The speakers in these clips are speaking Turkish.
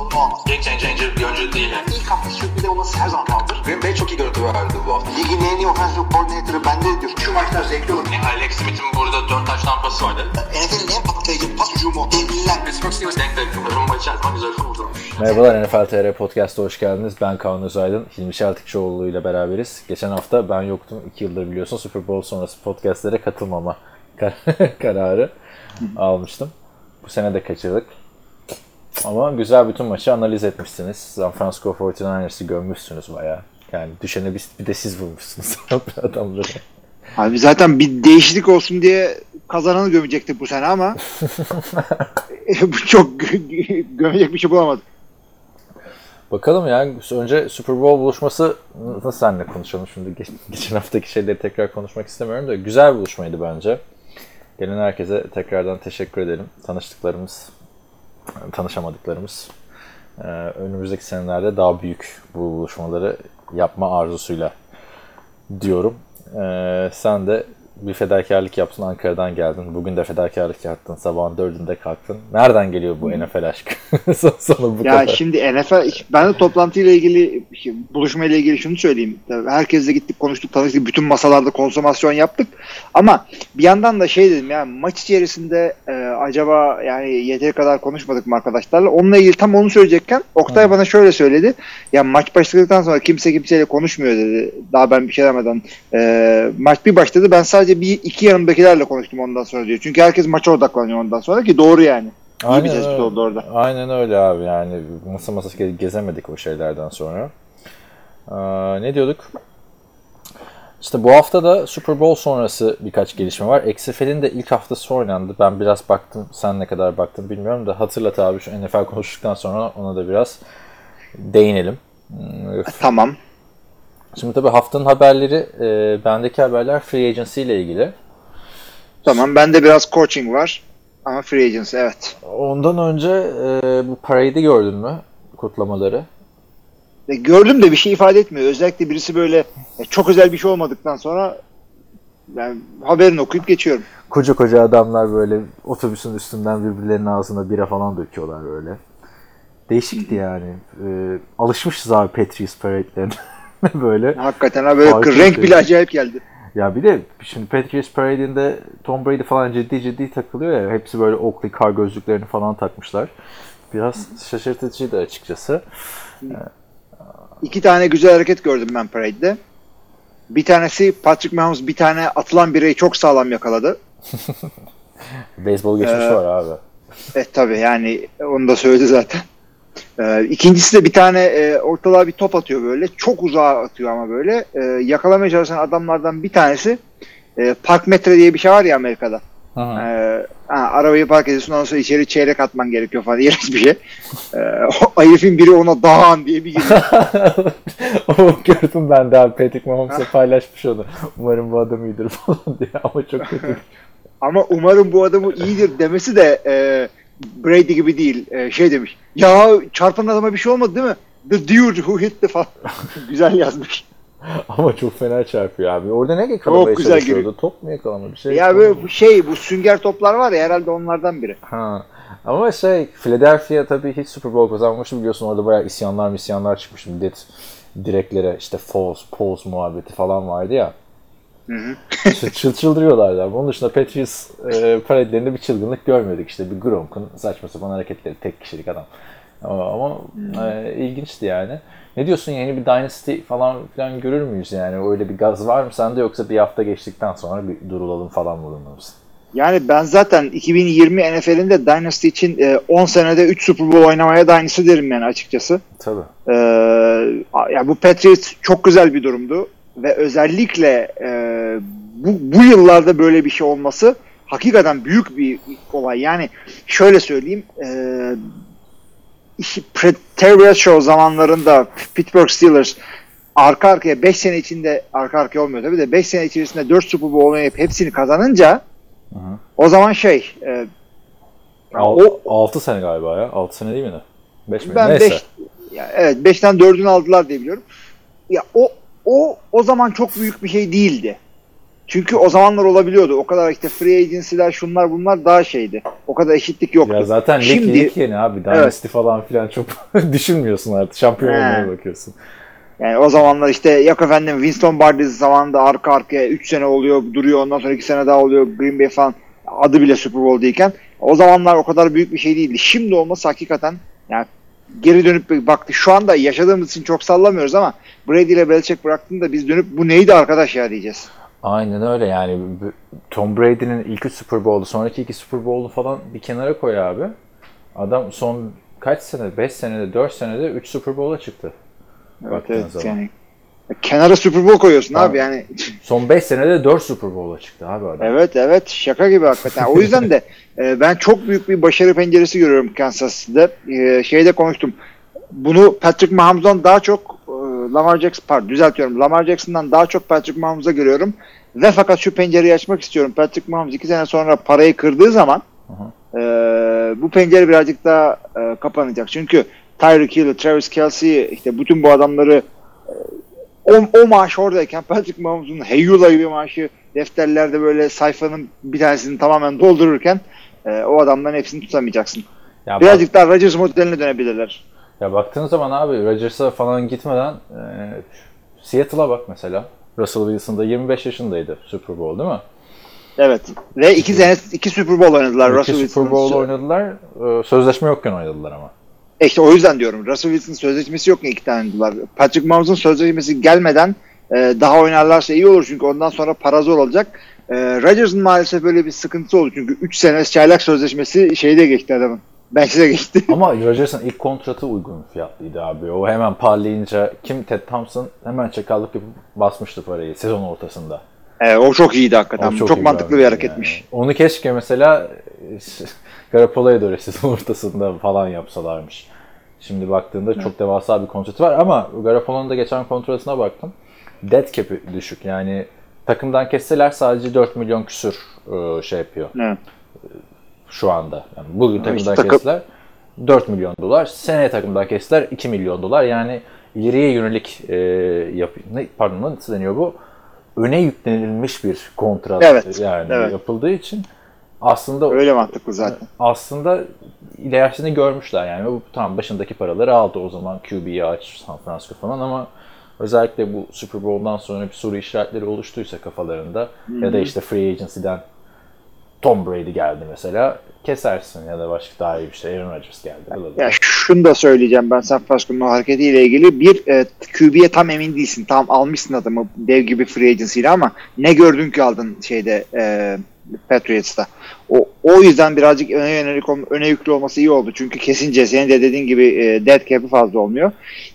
sorunu olmaz. Game changer bir oyuncu değil. Yani. İlk hafta sürpriz olması her zaman kaldır. Green Bay çok iyi görüntü verdi bu hafta. Ligin en iyi offensive coordinator'ı bende diyor. Şu maçlar zevkli olur. Yani Alex Smith'in burada 4 taş tampası vardı. NFL'in en patlayıcı pas hücumu. Devliler. Pittsburgh Steelers denk denk. Rumba içerisinde güzel vurdurmuş. Merhabalar NFL TR Podcast'a hoş geldiniz. Ben Kaan Özaydın. Hilmi Çeltikçioğlu ile beraberiz. Geçen hafta ben yoktum. 2 yıldır biliyorsun Super Bowl sonrası podcastlere katılmama kar- kararı almıştım. Bu sene de kaçırdık. Ama güzel bütün maçı analiz etmişsiniz. San Francisco 49ers'ı gömmüşsünüz bayağı. Yani düşene bir, bir de siz vurmuşsunuz adamları. Abi zaten bir değişiklik olsun diye kazananı gömecektik bu sene ama bu çok gö- gömecek bir şey bulamadık. Bakalım ya önce Super Bowl buluşması nasıl seninle konuşalım şimdi Geç- geçen haftaki şeyleri tekrar konuşmak istemiyorum da güzel buluşmaydı bence. Gelen herkese tekrardan teşekkür edelim. Tanıştıklarımız, tanışamadıklarımız ee, önümüzdeki senelerde daha büyük bu buluşmaları yapma arzusuyla diyorum. Ee, sen de bir fedakarlık yaptın Ankara'dan geldin. Bugün de fedakarlık yaptın. Sabahın dördünde kalktın. Nereden geliyor bu NFL aşkı? Son- Sonu bu Ya kadar. şimdi NFL ben de toplantıyla ilgili buluşmayla ilgili şunu söyleyeyim. Herkesle gittik konuştuk tanıştık bütün masalarda konsomasyon yaptık. Ama bir yandan da şey dedim ya maç içerisinde e, acaba yani yeteri kadar konuşmadık mı arkadaşlarla? Onunla ilgili tam onu söyleyecekken Oktay bana şöyle söyledi. Ya maç başladıktan sonra kimse kimseyle konuşmuyor dedi. Daha ben bir şey demeden. E, maç bir başladı ben sadece bir iki yanımdakilerle konuştum ondan sonra diyor. Çünkü herkes maça odaklanıyor ondan sonra ki doğru yani. İyi bir tespit oldu orada. Aynen öyle abi yani masa masa ge- gezemedik o şeylerden sonra. Aa, ne diyorduk? İşte bu hafta da Super Bowl sonrası birkaç gelişme var. XFL'in de ilk haftası oynandı. Ben biraz baktım. Sen ne kadar baktın bilmiyorum da hatırlat abi şu NFL konuştuktan sonra ona da biraz değinelim. Tamam. Şimdi tabii haftanın haberleri, e, bendeki haberler free agency ile ilgili. Tamam bende biraz coaching var ama free agency evet. Ondan önce e, bu parade'i gördün mü? Kutlamaları. E, gördüm de bir şey ifade etmiyor. Özellikle birisi böyle e, çok özel bir şey olmadıktan sonra ben haberini okuyup geçiyorum. Koca koca adamlar böyle otobüsün üstünden birbirlerinin ağzına bira falan döküyorlar böyle. Değişikti yani. Ee, alışmışız abi Patriots parade'lerine böyle. Hakikaten ha böyle Harika renk şey. bile acayip geldi. Ya bir de şimdi Patriots parade'inde Tom Brady falan ciddi ciddi takılıyor ya. Hepsi böyle Oakley kar gözlüklerini falan takmışlar. Biraz şaşırtıcıydı açıkçası. İki tane güzel hareket gördüm ben parade'de. Bir tanesi Patrick Mahomes bir tane atılan bireyi çok sağlam yakaladı. Beyzbol geçmişi Ee, var abi. Evet tabii yani onu da söyledi zaten. Ee, ikincisi de bir tane e, ortalığa bir top atıyor böyle. Çok uzağa atıyor ama böyle. Ee, yakalamaya çalışan adamlardan bir tanesi e, park metre diye bir şey var ya Amerika'da. Hı. Ee, ha, arabayı park ediyorsun ondan sonra içeri çeyrek atman gerekiyor falan. İğrenç bir şey. Ee, o herifin biri ona dağın diye bir giriyor. o gördüm ben de abi Patrick Mahomes'la paylaşmış onu. Umarım bu adam iyidir falan diye ama çok kötü. Ama umarım bu adamı iyidir demesi de e, Brady gibi değil. E, şey demiş. Ya çarpan adama bir şey olmadı değil mi? The dude who hit the falan. Güzel yazmış. ama çok fena çarpıyor abi. Orada ne yakalamaya Çok güzel çalışıyordu? giriyor. Top mu yakalama bir şey? Ya böyle şey bu sünger toplar var ya herhalde onlardan biri. Ha. Ama şey Philadelphia tabii hiç Super Bowl kazanmıştı biliyorsun orada bayağı isyanlar misyanlar çıkmış millet direklere işte false, pose muhabbeti falan vardı ya. Çıl, çıl çıldırıyorlardı abi. Onun dışında Patriots e, parade'lerinde bir çılgınlık görmedik. İşte bir Gronk'un saçma sapan hareketleri. Tek kişilik adam. Ama, e, ilginçti yani. Ne diyorsun yeni bir Dynasty falan filan görür müyüz yani? Öyle bir gaz var mı sende yoksa bir hafta geçtikten sonra bir durulalım falan mı mısın? Yani ben zaten 2020 NFL'in de Dynasty için e, 10 senede 3 Super Bowl oynamaya Dynasty derim yani açıkçası. Tabii. Ee, ya bu Patriots çok güzel bir durumdu ve özellikle e, bu, bu yıllarda böyle bir şey olması hakikaten büyük bir olay. Yani şöyle söyleyeyim e, Terry Bradshaw zamanlarında Pittsburgh Steelers arka arkaya 5 sene içinde arka arkaya olmuyor tabii de 5 sene içerisinde 4 Super Bowl oynayıp hepsini kazanınca Hı hı. o zaman şey e, o 6 sene galiba ya. 6 sene değil mi? 5 mi? Ben Neyse. 5 ya evet 5'ten 4'ünü aldılar diye biliyorum. Ya o o o zaman çok büyük bir şey değildi. Çünkü o zamanlar olabiliyordu. O kadar işte free agency'ler şunlar bunlar daha şeydi. O kadar eşitlik yoktu. Ya zaten Şimdi lig yeni abi. Dynasty falan filan çok düşünmüyorsun artık. Şampiyon He. olmaya bakıyorsun. yani o zamanlar işte yok efendim Winston Bardiz zamanında arka arkaya 3 sene oluyor duruyor ondan sonra 2 sene daha oluyor Green Bay falan adı bile Super Bowl değilken o zamanlar o kadar büyük bir şey değildi. Şimdi olması hakikaten yani geri dönüp bir baktık. Şu anda yaşadığımız için çok sallamıyoruz ama Brady ile Belichick bıraktığında biz dönüp bu neydi arkadaş ya diyeceğiz. Aynen öyle yani. Tom Brady'nin ilk üç Super Bowl'u, sonraki iki Super Bowl'u falan bir kenara koy abi. Adam son kaç sene? 5 senede, 4 senede 3 Super Bowl'a çıktı. Evet, evet, zaman. yani. Kenara Super Bowl koyuyorsun Tamam. abi yani. Son 5 senede 4 Super Bowl'a çıktı abi adam. Evet evet şaka gibi hakikaten. O yüzden de e, ben çok büyük bir başarı penceresi görüyorum Kansas City'de. E, şeyde konuştum. Bunu Patrick Mahomes'dan daha çok e, Lamar Jackson pardon düzeltiyorum. Lamar Jackson'dan daha çok Patrick Mahomes'a görüyorum. Ve fakat şu pencereyi açmak istiyorum. Patrick Mahomes iki sene sonra parayı kırdığı zaman e, bu pencere birazcık daha e, kapanacak. Çünkü Tyreek Hill, Travis Kelsey işte bütün bu adamları o, o maaş oradayken Patrick Mahomes'un Heyula gibi maaşı defterlerde böyle sayfanın bir tanesini tamamen doldururken e, o adamların hepsini tutamayacaksın. Ya, bak- Birazcık daha Rodgers modeline dönebilirler. ya baktığın zaman abi Rodgers'a falan gitmeden e, Seattle'a bak mesela. Russell Wilson da 25 yaşındaydı Super Bowl değil mi? Evet. Ve iki sene iki Super Bowl oynadılar İki Russell Super. Bowl oynadılar. Sözleşme yokken oynadılar ama. E İşte o yüzden diyorum. Russell Wilson'ın sözleşmesi yok mu iki tane oynadılar. Patrick Mahomes'un sözleşmesi gelmeden e, daha oynarlarsa iyi olur çünkü ondan sonra para zor olacak. E, Rodgers'ın maalesef böyle bir sıkıntısı oldu çünkü 3 sene çaylak sözleşmesi şeyde geçti adamın. Bench'te geçti. Ama Rodgers'ın ilk kontratı uygun fiyatlıydı abi. O hemen parlayınca kim Ted Thompson hemen çakallık yapıp basmıştı parayı sezon ortasında. E, o çok iyiydi hakikaten. O Çok, iyi mantıklı bir hareketmiş. yani. Onu keşke mesela e, Garoppolo'ya da sezon ortasında falan yapsalarmış. Şimdi baktığında çok devasa bir kontratı var ama Garoppolo'nun da geçen kontratına baktım. Dead cap'i düşük yani takımdan kesseler sadece 4 milyon küsür e, şey yapıyor Evet. şu anda. Yani bugün işte takımdan takım- kestiler 4 milyon dolar. Seneye takımdan kestiler 2 milyon dolar. Yani ileriye yönelik e, yap ne, pardon nasıl deniyor bu? Öne yüklenilmiş bir kontrat Evet, yani evet. yapıldığı için aslında Öyle mantıklı zaten. aslında ilerisini görmüşler yani. Bu tam başındaki paraları aldı o zaman QB'yi aç San Francisco falan ama özellikle bu Super Bowl'dan sonra bir soru işaretleri oluştuysa kafalarında ya da işte free agency'den Tom Brady geldi mesela kesersin ya da başka daha iyi bir şey Aaron Rodgers geldi. Ya şunu da söyleyeceğim ben San Francisco'nun hareketiyle ilgili. Bir, e, QB'ye tam emin değilsin. Tam almışsın adamı dev gibi free agency ile ama ne gördün ki aldın şeyde e, Patriots'ta. O, o yüzden birazcık öne yönelik öne yüklü olması iyi oldu. Çünkü kesince senin de dediğin gibi e, dead cap'i fazla olmuyor.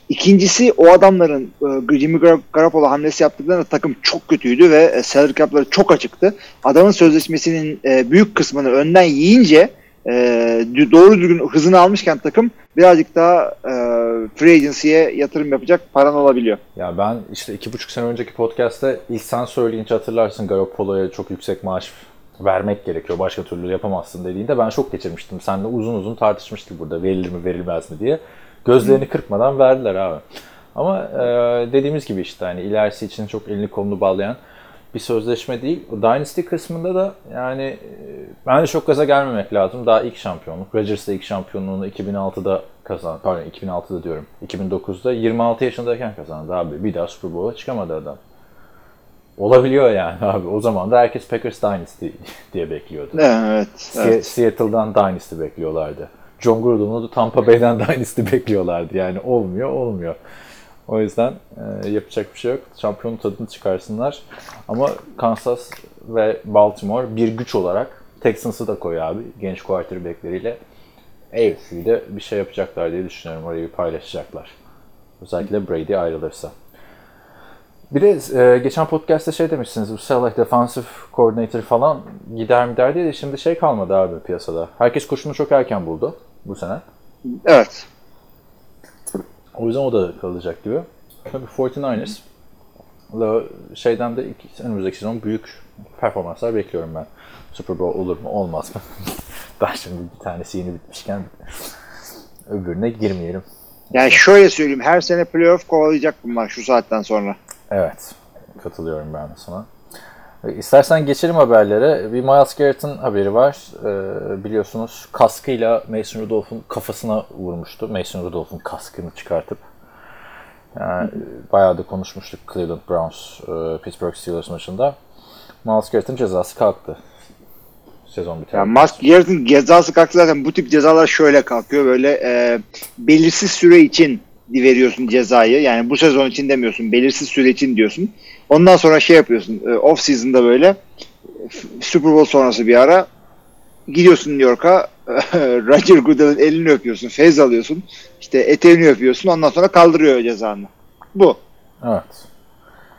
İkincisi o adamların e, Jimmy Gar- Garoppolo hamlesi yaptıklarında takım çok kötüydü ve e, salary cap'ları çok açıktı. Adamın sözleşmesinin e, büyük kısmını önden yiyince e, doğru düzgün hızını almışken takım birazcık daha e, free agency'ye yatırım yapacak paran olabiliyor. Ya ben işte iki buçuk sene önceki podcast'te ilk sen söyleyince hatırlarsın Garoppolo'ya çok yüksek maaş vermek gerekiyor. Başka türlü yapamazsın dediğinde ben şok geçirmiştim. Seninle uzun uzun tartışmıştık burada verilir mi verilmez mi diye. Gözlerini kırpmadan verdiler abi. Ama e, dediğimiz gibi işte hani ilerisi için çok elini kolunu bağlayan bir sözleşme değil. O Dynasty kısmında da yani e, bence çok gaza gelmemek lazım. Daha ilk şampiyonluk. Rodgers da ilk şampiyonluğunu 2006'da kazandı. Pardon 2006'da diyorum. 2009'da 26 yaşındayken kazandı abi. Bir daha Super Bowl'a çıkamadı adam. Olabiliyor yani abi. O zaman da herkes Packers Dynasty diye bekliyordu. Evet. Evet. Seattle'dan Dynasty bekliyorlardı. John Gruden'u da Tampa Bay'den Dynasty bekliyorlardı. Yani olmuyor, olmuyor. O yüzden e, yapacak bir şey yok. Şampiyonun tadını çıkarsınlar. Ama Kansas ve Baltimore bir güç olarak Texans'ı da koy abi. Genç quarterbackleriyle AFC'de bir şey yapacaklar diye düşünüyorum. Orayı paylaşacaklar. Özellikle Brady ayrılırsa. Bir de e, geçen podcast'te şey demişsiniz, bu Saleh defensive coordinator falan gider mi der diye de şimdi şey kalmadı abi piyasada. Herkes koşunu çok erken buldu bu sene. Evet. O yüzden o da kalacak gibi. Tabii 49ers la şeyden de iki, önümüzdeki sezon büyük performanslar bekliyorum ben. Super Bowl olur mu olmaz mı? Daha şimdi bir tanesi yeni bitmişken öbürüne girmeyelim. Yani şöyle söyleyeyim her sene playoff kovalayacak bunlar şu saatten sonra. Evet. Katılıyorum ben de sana. E, İstersen geçelim haberlere. Bir Miles Garrett'ın haberi var. Ee, biliyorsunuz kaskıyla Mason Rudolph'un kafasına vurmuştu. Mason Rudolph'un kaskını çıkartıp. Yani bayağı da konuşmuştuk Cleveland Browns, e, Pittsburgh Steelers maçında. Miles Garrett'ın cezası kalktı. Sezon biter. Yani Musk Garrett'ın cezası kalktı zaten bu tip cezalar şöyle kalkıyor. Böyle e, belirsiz süre için veriyorsun cezayı. Yani bu sezon için demiyorsun. Belirsiz süre için diyorsun. Ondan sonra şey yapıyorsun. E, off season'da böyle Super Bowl sonrası bir ara gidiyorsun New York'a Roger Goodell'in elini öpüyorsun. Fez alıyorsun. işte eteğini öpüyorsun. Ondan sonra kaldırıyor cezanı. Bu. Evet.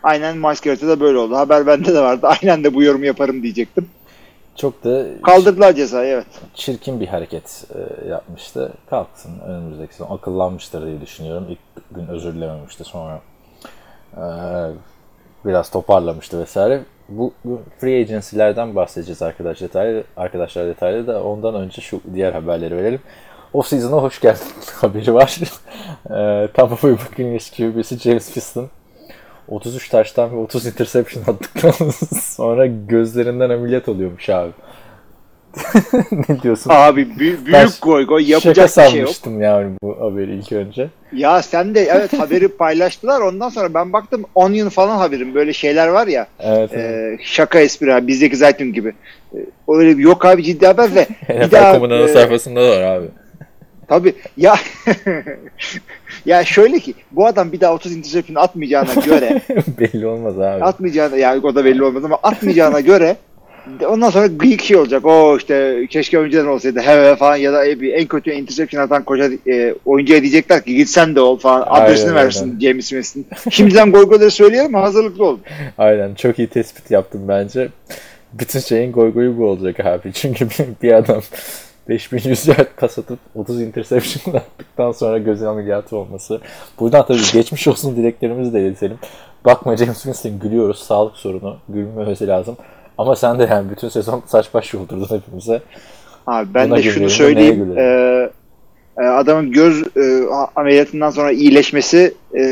Aynen Miles Garrett'e de böyle oldu. Haber bende de vardı. Aynen de bu yorumu yaparım diyecektim. Çok da Kaldırdılar cezayı evet. çirkin bir hareket e, yapmıştı. Kalksın önümüzdeki sezon. Akıllanmıştır diye düşünüyorum. İlk gün özür dilememişti sonra. e, biraz toparlamıştı vesaire. Bu, bu free agency'lerden bahsedeceğiz arkadaş detaylı, arkadaşlar detaylı da ondan önce şu diğer haberleri verelim. Off season'a hoş geldin haberi var. e, Tampa Bay Buccaneers QB'si James Winston 33 taştan ve 30 interception attıktan sonra gözlerinden ameliyat oluyormuş abi. ne diyorsun? Abi bü- büyük Ben goy goy Şaka yapacak bir şey yok. sanmıştım yani bu haberi ilk önce. Ya sen de evet haberi paylaştılar ondan sonra ben baktım Onion falan haberim böyle şeyler var ya Evet. evet. e, şaka espri abi bizdeki Zaytun gibi. E, öyle bir yok abi ciddi haber ve bir daha e, sayfasında da var abi. Tabii ya ya şöyle ki bu adam bir daha 30 interception atmayacağına göre Belli olmaz abi. atmayacağına yani o da belli olmaz ama atmayacağına göre ondan sonra gıyık şey olacak. O işte keşke önceden olsaydı he falan ya da bir en kötü interception atan koca e, oyuncuya diyecekler ki git sen de ol falan adresini Aynen, versin aynen. James Winston. Şimdiden goy goyları söyleyelim hazırlıklı olun. Aynen çok iyi tespit yaptım bence. Bütün şeyin goy goyu bu olacak abi. Çünkü bir adam 5100 yard pas atıp 30 interception attıktan sonra göz ameliyatı olması. Buradan tabii geçmiş olsun dileklerimizi de iletelim. Bakma James Winston gülüyoruz. Sağlık sorunu. Gülmemesi lazım. Ama sen de yani bütün sezon saç baş yoldurdun hepimize. Abi ben Buna de şunu söyleyeyim. e, adamın göz e, ameliyatından sonra iyileşmesi e,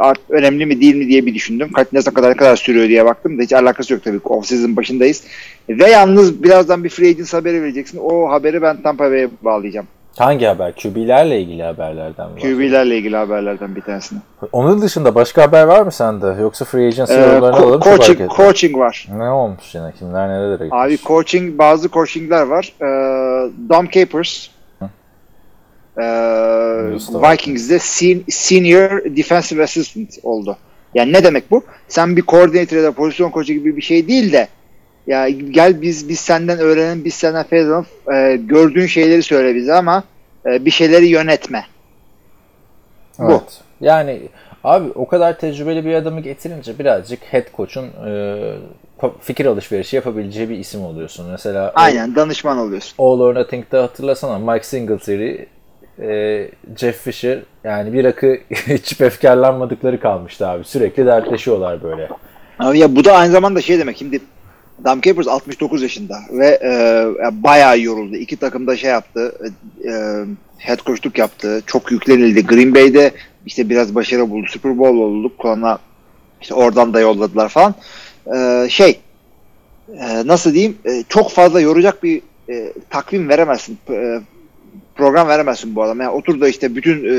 art- önemli mi değil mi diye bir düşündüm. Kaç ne kadar ne kadar sürüyor diye baktım da hiç alakası yok tabii. Off season başındayız. Ve yalnız birazdan bir free agent haberi vereceksin. O haberi ben Tampa Bay'e bağlayacağım. Hangi haber? QB'lerle ilgili haberlerden mi? QB'lerle ilgili haberlerden bir tanesini. Onun dışında başka haber var mı sende? Yoksa free agency Ee, yorumlarını ko- alalım. coaching, coaching var. Ne olmuş yine? Kimler nerelere gitmiş? Abi coaching bazı coachingler var. Ee, Dom Capers ee. Vikings'de sen- senior defensive assistant oldu. Yani ne demek bu? Sen bir koordinatör ya da pozisyon koçu gibi bir şey değil de ya gel biz biz senden öğrenelim, biz senden feyz alalım. Ee, gördüğün şeyleri söyle bize ama e, bir şeyleri yönetme. bu. Evet. Yani abi o kadar tecrübeli bir adamı getirince birazcık head coach'un e, fikir alışverişi yapabileceği bir isim oluyorsun. Mesela o- Aynen danışman oluyorsun. All or Nothing'de hatırlasana Mike Singletary, e, Jeff Fisher yani bir akı hiç efkarlanmadıkları kalmıştı abi. Sürekli dertleşiyorlar böyle. Abi ya bu da aynı zamanda şey demek. Şimdi Dam Capers 69 yaşında ve e, ya bayağı yoruldu. İki takımda şey yaptı. E, head coachluk yaptı. Çok yüklenildi. Green Bay'de işte biraz başarı buldu. Super Bowl olduk. Sonra işte oradan da yolladılar falan. E, şey e, nasıl diyeyim e, çok fazla yoracak bir e, takvim veremezsin. E, program veremezsin bu adama. Yani otur da işte bütün e,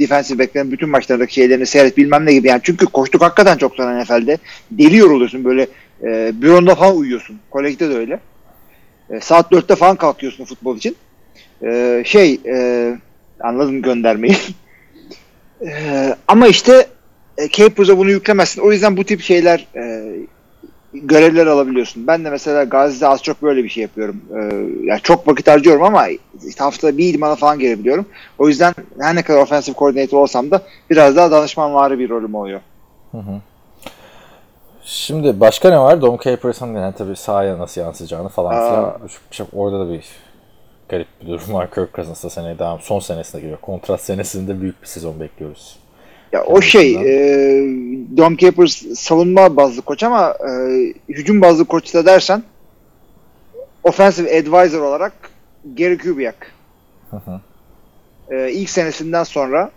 defensive back'lerin bütün maçlarındaki şeylerini seyret bilmem ne gibi. Yani çünkü koştuk hakikaten çok sonra NFL'de. Deli yoruluyorsun böyle e, büronda falan uyuyorsun. Kolekte de öyle. E, saat 4'te falan kalkıyorsun futbol için. E, şey e, anladım göndermeyi. E, ama işte e, Capers'a bunu yüklemezsin. O yüzden bu tip şeyler e, görevler alabiliyorsun. Ben de mesela Gazi'de az çok böyle bir şey yapıyorum. Ee, yani çok vakit harcıyorum ama işte haftada bir idmana falan gelebiliyorum. O yüzden her ne kadar offensive coordinator olsam da biraz daha danışmanvari bir rolüm oluyor. Şimdi başka ne var? Dom Capers'ın yani tabii sahaya nasıl yansıyacağını falan filan. Orada da bir garip bir durum var. Kirk Cousins da seneye devam. Son senesine giriyor. Kontrat senesinde büyük bir sezon bekliyoruz. Ya o şey e, Dom Capers savunma bazlı koç ama e, hücum bazlı koç da dersen offensive advisor olarak Gary Kubiak. hı. E, ilk senesinden sonra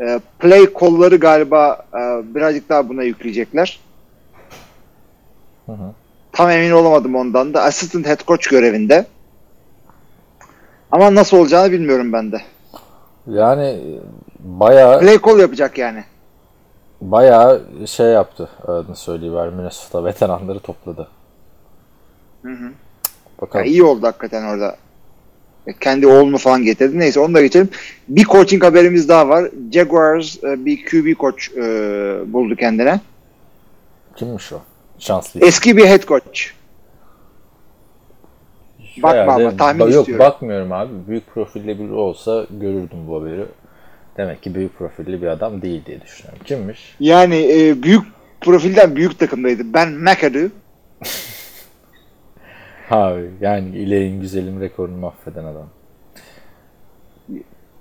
E, play kolları galiba e, birazcık daha buna yükleyecekler. Hı hı. Tam emin olamadım ondan da. Assistant head coach görevinde. Ama nasıl olacağını bilmiyorum ben de. Yani bayağı Play call yapacak yani. bayağı şey yaptı. Adını söyleyiver. Minnesota veteranları topladı. Hı hı. Bakalım. Ya iyi oldu hakikaten orada. E, Kendi oğlunu falan getirdi. Neyse onu da geçelim. Bir coaching haberimiz daha var. Jaguars e, bir QB coach e, buldu kendine. Kimmiş o? Şanslı. Eski bir head coach. Bakma Herhalde- ama tahmin Yok istiyorum. bakmıyorum abi. Büyük profilli biri olsa görürdüm bu haberi. Demek ki büyük profilli bir adam değil diye düşünüyorum. Kimmiş? Yani e, büyük profilden büyük takımdaydı. Ben McAdoo. Abi yani ilerin güzelim rekorunu mahveden adam.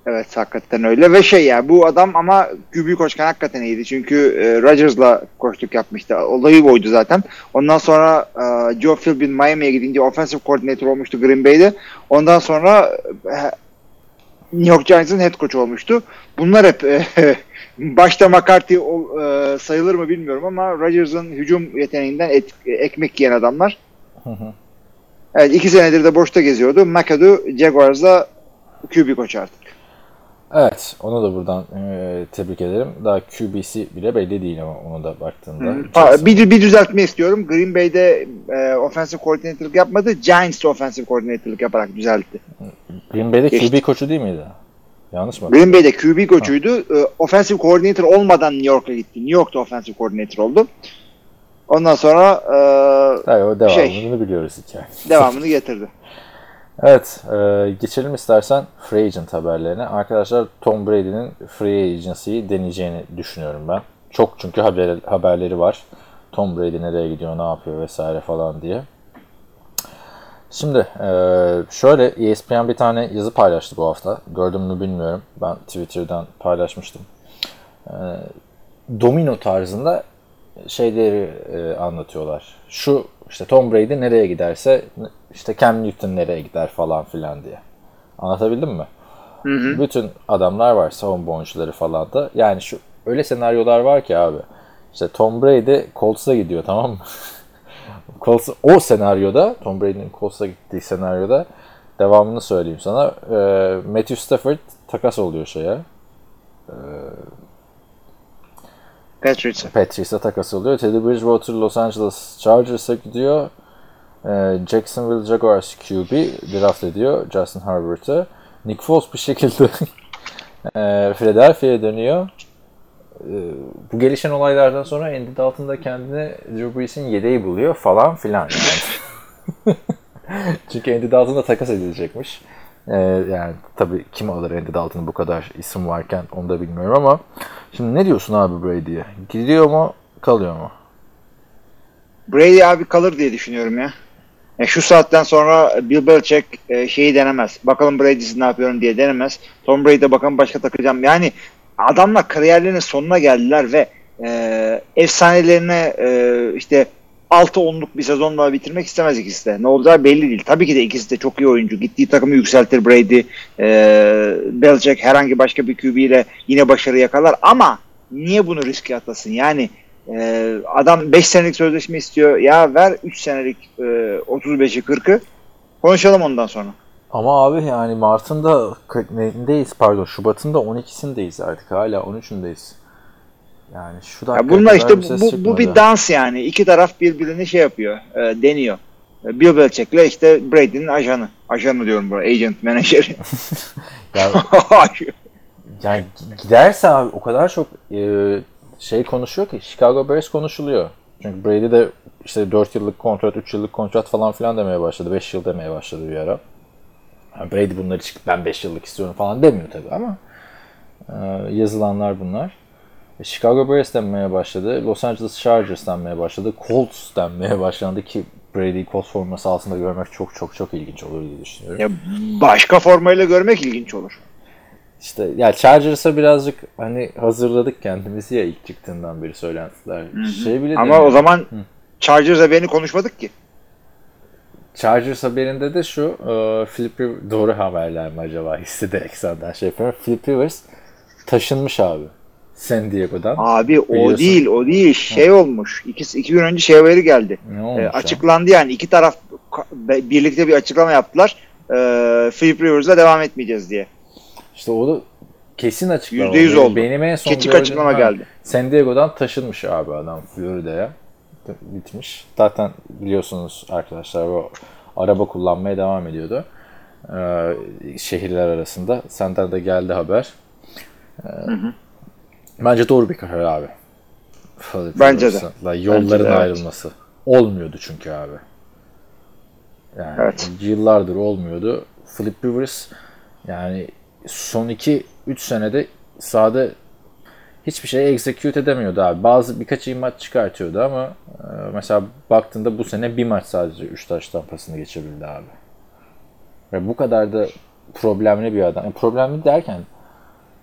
Evet hakikaten öyle ve şey ya bu adam ama QB koçken hakikaten iyiydi. Çünkü e, Rodgers'la koçluk yapmıştı. Olayı oydu zaten. Ondan sonra e, Joe Philbin Miami'ye gidince offensive coordinator olmuştu Green Bay'de. Ondan sonra e, New York Giants'ın head coach olmuştu. Bunlar hep e, başta McCarthy e, sayılır mı bilmiyorum ama Rodgers'ın hücum yeteneğinden et- ekmek yiyen adamlar. Hı hı. Evet iki senedir de boşta geziyordu. McAdoo Jaguars'da QB koç artık. Evet onu da buradan e, tebrik ederim. Daha QB'si bile belli değil ama onu da baktığında. Ha, Jackson- bir, bir düzeltme istiyorum. Green Bay'de e, offensive coordinator'lık yapmadı. Giants'te offensive coordinator'lık yaparak düzeltti. Green Bay'de Geçti. QB koçu değil miydi? Yanlış mı? Green Bay'de QB koçuydu. E, offensive coordinator olmadan New York'a gitti. New York'ta offensive coordinator oldu. Ondan sonra e, Hayır, o devamını Şey. biliyoruz hikaye. devamını getirdi. Evet, e, geçelim istersen free agent haberlerine. Arkadaşlar Tom Brady'nin free agency'yi deneyeceğini düşünüyorum ben. Çok çünkü haber, haberleri var. Tom Brady nereye gidiyor, ne yapıyor vesaire falan diye. Şimdi e, şöyle ESPN bir tane yazı paylaştı bu hafta. Gördüm mü bilmiyorum. Ben Twitter'dan paylaşmıştım. E, domino tarzında şeyleri e, anlatıyorlar. Şu işte Tom Brady nereye giderse işte Cam Newton nereye gider falan filan diye. Anlatabildim mi? Bütün adamlar var savunma oyuncuları falan da. Yani şu öyle senaryolar var ki abi. İşte Tom Brady Colts'a gidiyor tamam mı? Colts, o senaryoda Tom Brady'nin Colts'a gittiği senaryoda devamını söyleyeyim sana. E, Matthew Stafford takas oluyor şeye. Patriots'a. Patrice'e takas oluyor. Teddy Bridgewater Los Angeles Chargers'a gidiyor. Ee, Jacksonville Jaguars QB draft ediyor Justin Herbert'ı. Nick Foles bir şekilde e, Philadelphia'ya dönüyor. Ee, bu gelişen olaylardan sonra Andy Dalton da kendini Drew Brees'in yedeği buluyor falan filan. Çünkü Andy Dalton da takas edilecekmiş. Yani tabii kim alır Andy Dalton'ı bu kadar isim varken onu da bilmiyorum ama şimdi ne diyorsun abi Brady'ye? Gidiyor mu kalıyor mu? Brady abi kalır diye düşünüyorum ya. Ya şu saatten sonra Bill Belichick e, şeyi denemez. Bakalım Brady'si ne yapıyorum diye denemez. Tom Brady'de bakalım başka takacağım. Yani adamlar kariyerlerinin sonuna geldiler ve e, efsanelerine e, işte 6-10'luk bir sezonla bitirmek istemez ikisi de. Ne olacağı belli değil. Tabii ki de ikisi de çok iyi oyuncu. Gittiği takımı yükseltir Brady. E, Belichick herhangi başka bir QB ile yine başarı yakalar ama niye bunu riske atlasın? Yani ee, adam 5 senelik sözleşme istiyor. Ya ver 3 senelik e, 35'i 40'ı. Konuşalım ondan sonra. Ama abi yani Mart'ın da neyiz pardon Şubat'ın da 12'sindeyiz artık hala 13'ündeyiz. Yani şu Ya dakika bunlar kadar işte bu, bu çıkmadı. bir dans yani. İki taraf birbirini şey yapıyor. e, deniyor. E, Bill Belichick'le işte Brady'nin ajanı. Ajanı diyorum buraya. Agent, menajeri. Ya, yani giderse abi o kadar çok e, şey konuşuyor ki Chicago Bears konuşuluyor. Çünkü Brady de işte 4 yıllık kontrat, 3 yıllık kontrat falan filan demeye başladı. 5 yıl demeye başladı bir ara. Yani Brady bunları çıkıp ben 5 yıllık istiyorum falan demiyor tabii ama e, yazılanlar bunlar. Chicago Bears denmeye başladı. Los Angeles Chargers denmeye başladı. Colts denmeye başlandı ki Brady'yi Colts forması altında görmek çok çok çok ilginç olur diye düşünüyorum. ya başka formayla görmek ilginç olur. İşte ya Chargers'a birazcık hani hazırladık kendimizi ya ilk çıktığından beri söylentiler. Şey bile Ama o zaman Chargers'a beni konuşmadık ki. Chargers haberinde de şu e, Philip Rivers, doğru haberler mi acaba hissederek senden şey yapıyorum. Philip Rivers taşınmış abi. San Diego'dan. Abi o Biliyorsun. değil o değil şey olmuş. İki, iki gün önce şey haberi geldi. Ee, olmuş ya? açıklandı yani iki taraf birlikte bir açıklama yaptılar. Ee, Philip Rivers'la devam etmeyeceğiz diye. İşte o da kesin açıklama. Yüzde yüz Benim- oldu. Benim en son Keçik açıklama ha, geldi. San Diego'dan taşınmış abi adam Florida'ya. Bitmiş. Zaten biliyorsunuz arkadaşlar bu araba kullanmaya devam ediyordu. Ee, şehirler arasında. Senden de geldi haber. Ee, Bence doğru bir karar abi. Bence de. Yolların Bence de, evet. ayrılması. Olmuyordu çünkü abi. Yani Evet. yıllardır olmuyordu. Philip Rivers yani son 2-3 senede sahada hiçbir şey execute edemiyordu abi. Bazı birkaç iyi maç çıkartıyordu ama e, mesela baktığında bu sene bir maç sadece 3 taş tampasını geçebildi abi. Ve bu kadar da problemli bir adam. Yani problemli derken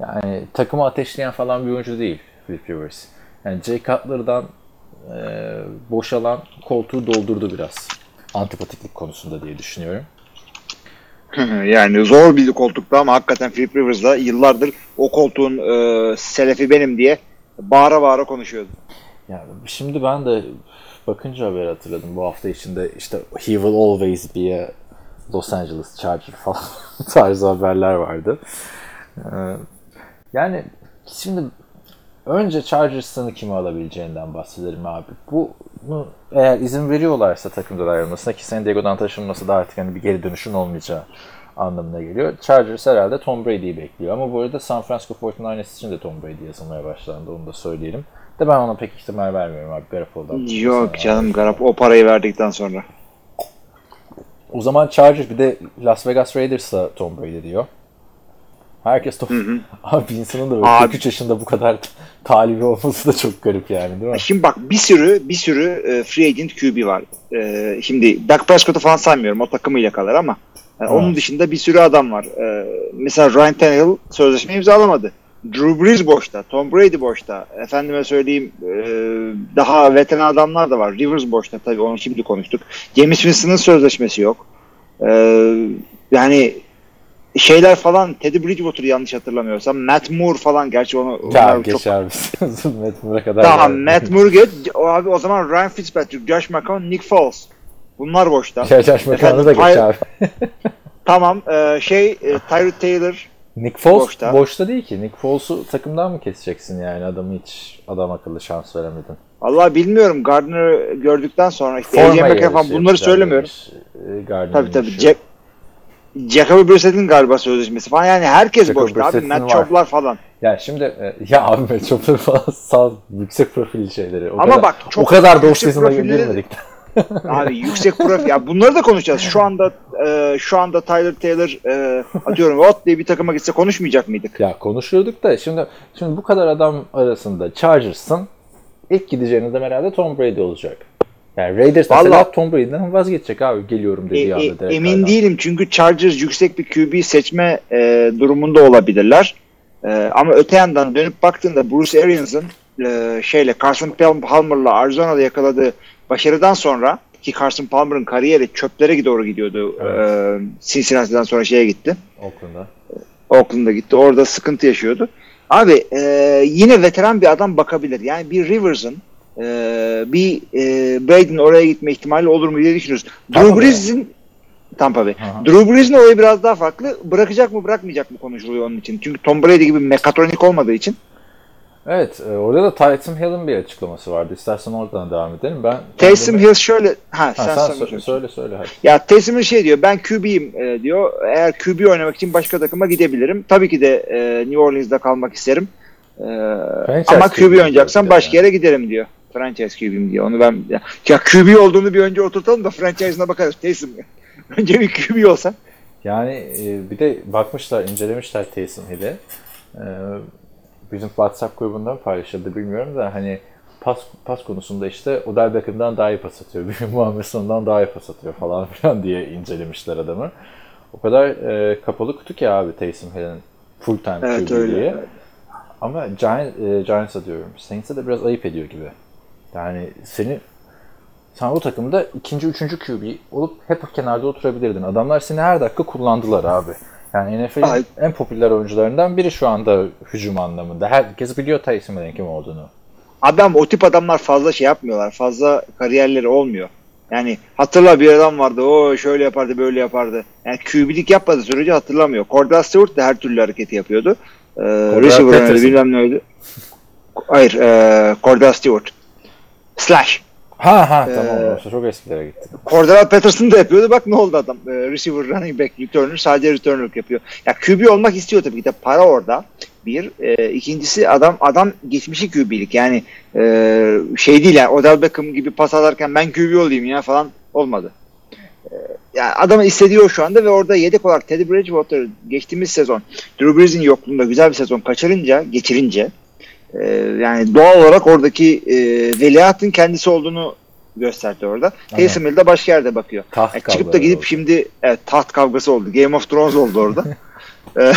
yani takımı ateşleyen falan bir oyuncu değil Philip Rivers. Yani Jay Cutler'dan e, boşalan koltuğu doldurdu biraz. Antipatiklik konusunda diye düşünüyorum. yani zor bir koltukta ama hakikaten Philip Rivers'la yıllardır o koltuğun e, selefi benim diye bağıra bağıra konuşuyordu. Yani şimdi ben de bakınca haber hatırladım bu hafta içinde işte he will always be a Los Angeles Charger falan tarzı haberler vardı. Yani şimdi önce Chargers'ını kime alabileceğinden bahsedelim abi. Bunu eğer izin veriyorlarsa takımdan ayrılmasına ki San Diego'dan taşınması da artık hani bir geri dönüşün olmayacağı anlamına geliyor. Chargers herhalde Tom Brady'yi bekliyor. Ama bu arada San Francisco 49ers için de Tom Brady yazılmaya başlandı. Onu da söyleyelim. De ben ona pek ihtimal vermiyorum abi. Garoppolo'dan. Yok canım Garap o parayı verdikten sonra. O zaman Chargers bir de Las Vegas Raiders'la Tom Brady diyor. Herkes Tom... Abi insanın da böyle Abi. 43 yaşında bu kadar talibi olması da çok garip yani değil mi? Şimdi bak bir sürü bir sürü e, free agent QB var. E, şimdi Dak Prescott'u falan saymıyorum. O takımıyla kalır ama e, onun dışında bir sürü adam var. Mesela Ryan Tannehill sözleşme imzalamadı. Drew Brees boşta. Tom Brady boşta. Efendime söyleyeyim daha veteran adamlar da var. Rivers boşta tabii onu şimdi konuştuk. James Winston'ın sözleşmesi yok. Yani şeyler falan Teddy Bridgewater yanlış hatırlamıyorsam Matt Moore falan gerçi onu Ya onlar çok geçer misin? Matt Moore'a kadar. Tamam geldi. Matt Moore geç. O abi o zaman Ryan Fitzpatrick, Josh McCown, Nick Foles. Bunlar boşta. Şey, Josh McCown'u da geç Efendim, abi. Tamam e, şey e, Tyrod Taylor Nick Foles boşta. Boşta. değil ki. Nick Foles'u takımdan mı keseceksin yani? Adamı hiç adam akıllı şans veremedin. Allah bilmiyorum Gardner'ı gördükten sonra işte Forma falan bunları söylemiyorum. e, Gardner'ın Tabii tabii. işi. Jacoby Brissett'in galiba sözleşmesi falan yani herkes Jacoby boşta abi. Matt. Chop'lar falan. Ya şimdi e, ya abi Metropol falan sağ yüksek profil şeyleri. O Ama kadar, bak, çok o kadar off-season'a profilleri- girmedik. Abi yüksek profil. Ya bunları da konuşacağız. Şu anda e, şu anda Tyler Taylor e, atıyorum Watt diye bir takıma gitse konuşmayacak mıydık? Ya konuşuyorduk da şimdi şimdi bu kadar adam arasında Chargers'ın ilk gideceğiniz de herhalde Tom Brady olacak. Yani Raiders mesela Tom Brady'den vazgeçecek abi geliyorum E, dediği e, anda direkt emin adam. değilim çünkü Chargers yüksek bir QB seçme e, durumunda olabilirler. E, ama öte yandan dönüp baktığında Bruce Arians'ın e, şeyle Carson Palmer'la Arizona'da yakaladığı başarıdan sonra ki Carson Palmer'ın kariyeri çöplere doğru gidiyordu. E, Cincinnati'den sonra şeye gitti. Oakland'a. Oakland'a gitti. Orada sıkıntı yaşıyordu. Abi e, yine veteran bir adam bakabilir. Yani bir Rivers'ın e, bir e, Brady'nin oraya gitme ihtimali olur mu diye düşünüyoruz. Drew. Brees'in Tampa Bay. Aha. Drew Brees'in olayı biraz daha farklı. Bırakacak mı bırakmayacak mı konuşuluyor onun için. Çünkü Tom Brady gibi mekatronik olmadığı için. Evet e, orada da Tyson Hill'in bir açıklaması vardı. İstersen oradan devam edelim. Ben Taysom Hill şöyle ha, Ha, sen, sen, sen sö- söyle. söyle söyle hadi. Ya Taysom Hill şey diyor ben QB'yim e, diyor. Eğer QB oynamak için başka takıma gidebilirim. Tabii ki de e, New Orleans'da kalmak isterim. E, Franchise ama QB diyor başka yere giderim diyor. Franchise QB'yim diyor. Onu ben ya, QB olduğunu bir önce oturtalım da franchise'ına bakarız. Taysom önce bir QB olsa. Yani e, bir de bakmışlar, incelemişler Taysom Hill'i. E, bizim WhatsApp grubundan paylaşıldı bilmiyorum da hani pas pas konusunda işte Odell Beckham'dan daha iyi pas atıyor. Muhammed Son'dan daha iyi pas atıyor falan filan diye incelemişler adamı. O kadar e, kapalı kutu ki abi Taysom Hill'in full time Evet, QB'liği. öyle. Ama Giant, e, Giants'a diyorum. Saints'e de biraz ayıp ediyor gibi. Yani seni sen o takımda ikinci, üçüncü QB olup hep kenarda oturabilirdin. Adamlar seni her dakika kullandılar abi. Yani NFL'in en popüler oyuncularından biri şu anda hücum anlamında. Herkes biliyor Tyson Manning'in kim olduğunu. Adam o tip adamlar fazla şey yapmıyorlar. Fazla kariyerleri olmuyor. Yani hatırla bir adam vardı. O şöyle yapardı, böyle yapardı. Yani QB'lik yapmadığı sürece hatırlamıyor. Cordell Stewart da her türlü hareketi yapıyordu. Ee, receiver bilmem ne öyle. Hayır, e, Cordell Stewart. Slash. Ha ha Ee, tamam. orası çok eskilere gitti. Cordell Patterson da yapıyordu. Bak ne oldu adam. Ee, receiver, running back, returner sadece returner'lık yapıyor. Ya QB olmak istiyor tabii ki de. Para orada. Bir. E, ikincisi adam adam geçmişi QB'lik. Yani e, şey değil yani Odell Beckham gibi pas atarken ben QB olayım ya falan olmadı. E, yani adamın istediği o şu anda ve orada yedek olarak Teddy Bridgewater geçtiğimiz sezon Drew Brees'in yokluğunda güzel bir sezon kaçırınca, geçirince e, yani doğal olarak oradaki e, veliahtın kendisi olduğunu gösterdi orada. Aynen. Taysom Hill de başka yerde bakıyor. Taht Yani çıkıp da gidip oldu. şimdi evet, taht kavgası oldu. Game of Thrones oldu orada. Ee,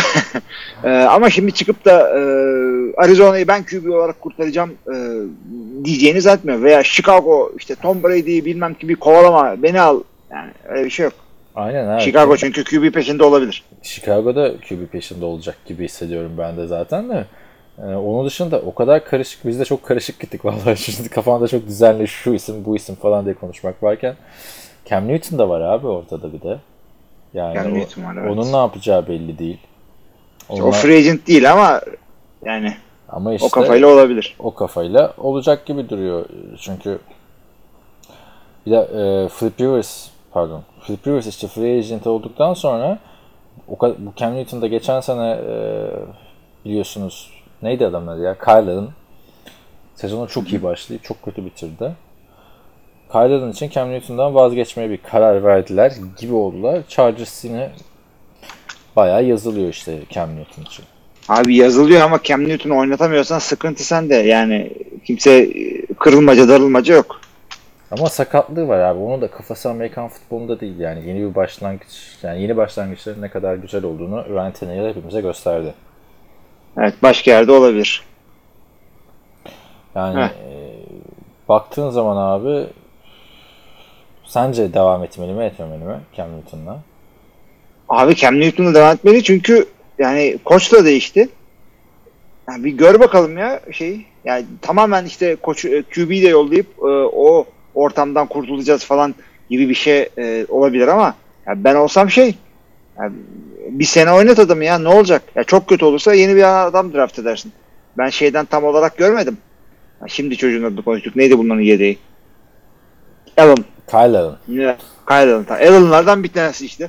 e, ama şimdi çıkıp da e, Arizona'yı ben QB olarak kurtaracağım e, diyeceğini zannetmiyorum. Veya Chicago işte Tom Brady'yi bilmem kimi kovalama beni al. Yani öyle bir şey yok. Aynen evet. Chicago çünkü QB peşinde olabilir. Chicago'da QB peşinde olacak gibi hissediyorum ben de zaten de. Ee, onun dışında o kadar karışık, biz de çok karışık gittik vallahi. Şimdi kafanda çok düzenli şu isim bu isim falan diye konuşmak varken. Cam Newton da var abi ortada bir de. Yani Cam o- Newton var, evet. onun ne yapacağı belli değil. Onlar- O free agent değil ama yani ama işte o kafayla olabilir. o kafayla olacak gibi duruyor. Çünkü bir de e, Flip Rivers pardon Flip Rivers işte free agent olduktan sonra o bu Cam Newton da geçen sene e, biliyorsunuz neydi adamın adı ya? Kyle'ın sezonu çok iyi başlayıp çok kötü bitirdi. Kyle'ın için Cam Newton'dan vazgeçmeye bir karar verdiler gibi oldular. Chargers yine bayağı yazılıyor işte Cam Newton için. Abi yazılıyor ama Cam Newton'u oynatamıyorsan sıkıntı sende. Yani kimse kırılmaca darılmaca yok. Ama sakatlığı var abi. Onun da kafası Amerikan futbolunda değil yani. Yeni bir başlangıç, yani yeni başlangıçların ne kadar güzel olduğunu Ryan Tannehill hepimize gösterdi. Evet başka yerde olabilir. Yani Heh. e, baktığın zaman abi sence devam etmeli mi etmemeli mi Cam Newton'la? Abi Cam Newton'la devam etmeli çünkü yani koç da değişti. Yani bir gör bakalım ya şey. Yani tamamen işte koç e, QB'yi de yollayıp e, o ortamdan kurtulacağız falan gibi bir şey e, olabilir ama ya ben olsam şey yani bir sene oynat adamı ya ne olacak? Ya çok kötü olursa yeni bir adam draft edersin. Ben şeyden tam olarak görmedim. Ya şimdi çocuğun adını konuştuk. Neydi bunların yedeği? Allen. Kyle Allen. Ya, Kyle Allen. Allen'lardan bir tanesi işte.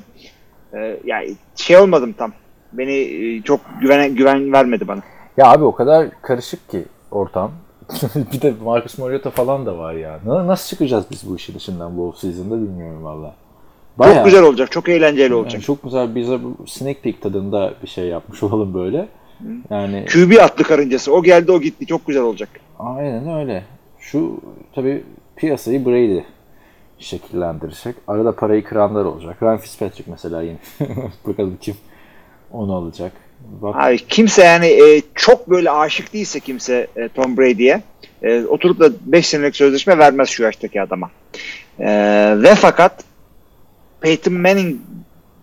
Ee, yani şey olmadım tam. Beni e, çok güven güven vermedi bana. Ya abi o kadar karışık ki ortam. bir de Marcus Mariota falan da var ya. Na- Nasıl çıkacağız biz bu işin içinden bu off-season'da bilmiyorum valla. Çok güzel olacak. Çok eğlenceli olacak. Yani çok güzel bize bu sneak peek tadında bir şey yapmış olalım böyle. Yani QB atlı karıncası. O geldi o gitti. Çok güzel olacak. aynen öyle. Şu tabi piyasayı Brady şekillendirecek. Arada parayı kıranlar olacak. Ryan Fitzpatrick mesela yine. Bakalım kim onu alacak. Bak, Abi kimse yani e, çok böyle aşık değilse kimse e, Tom Brady'ye e, oturup da 5 senelik sözleşme vermez şu yaştaki adama. E, ve fakat Peyton Manning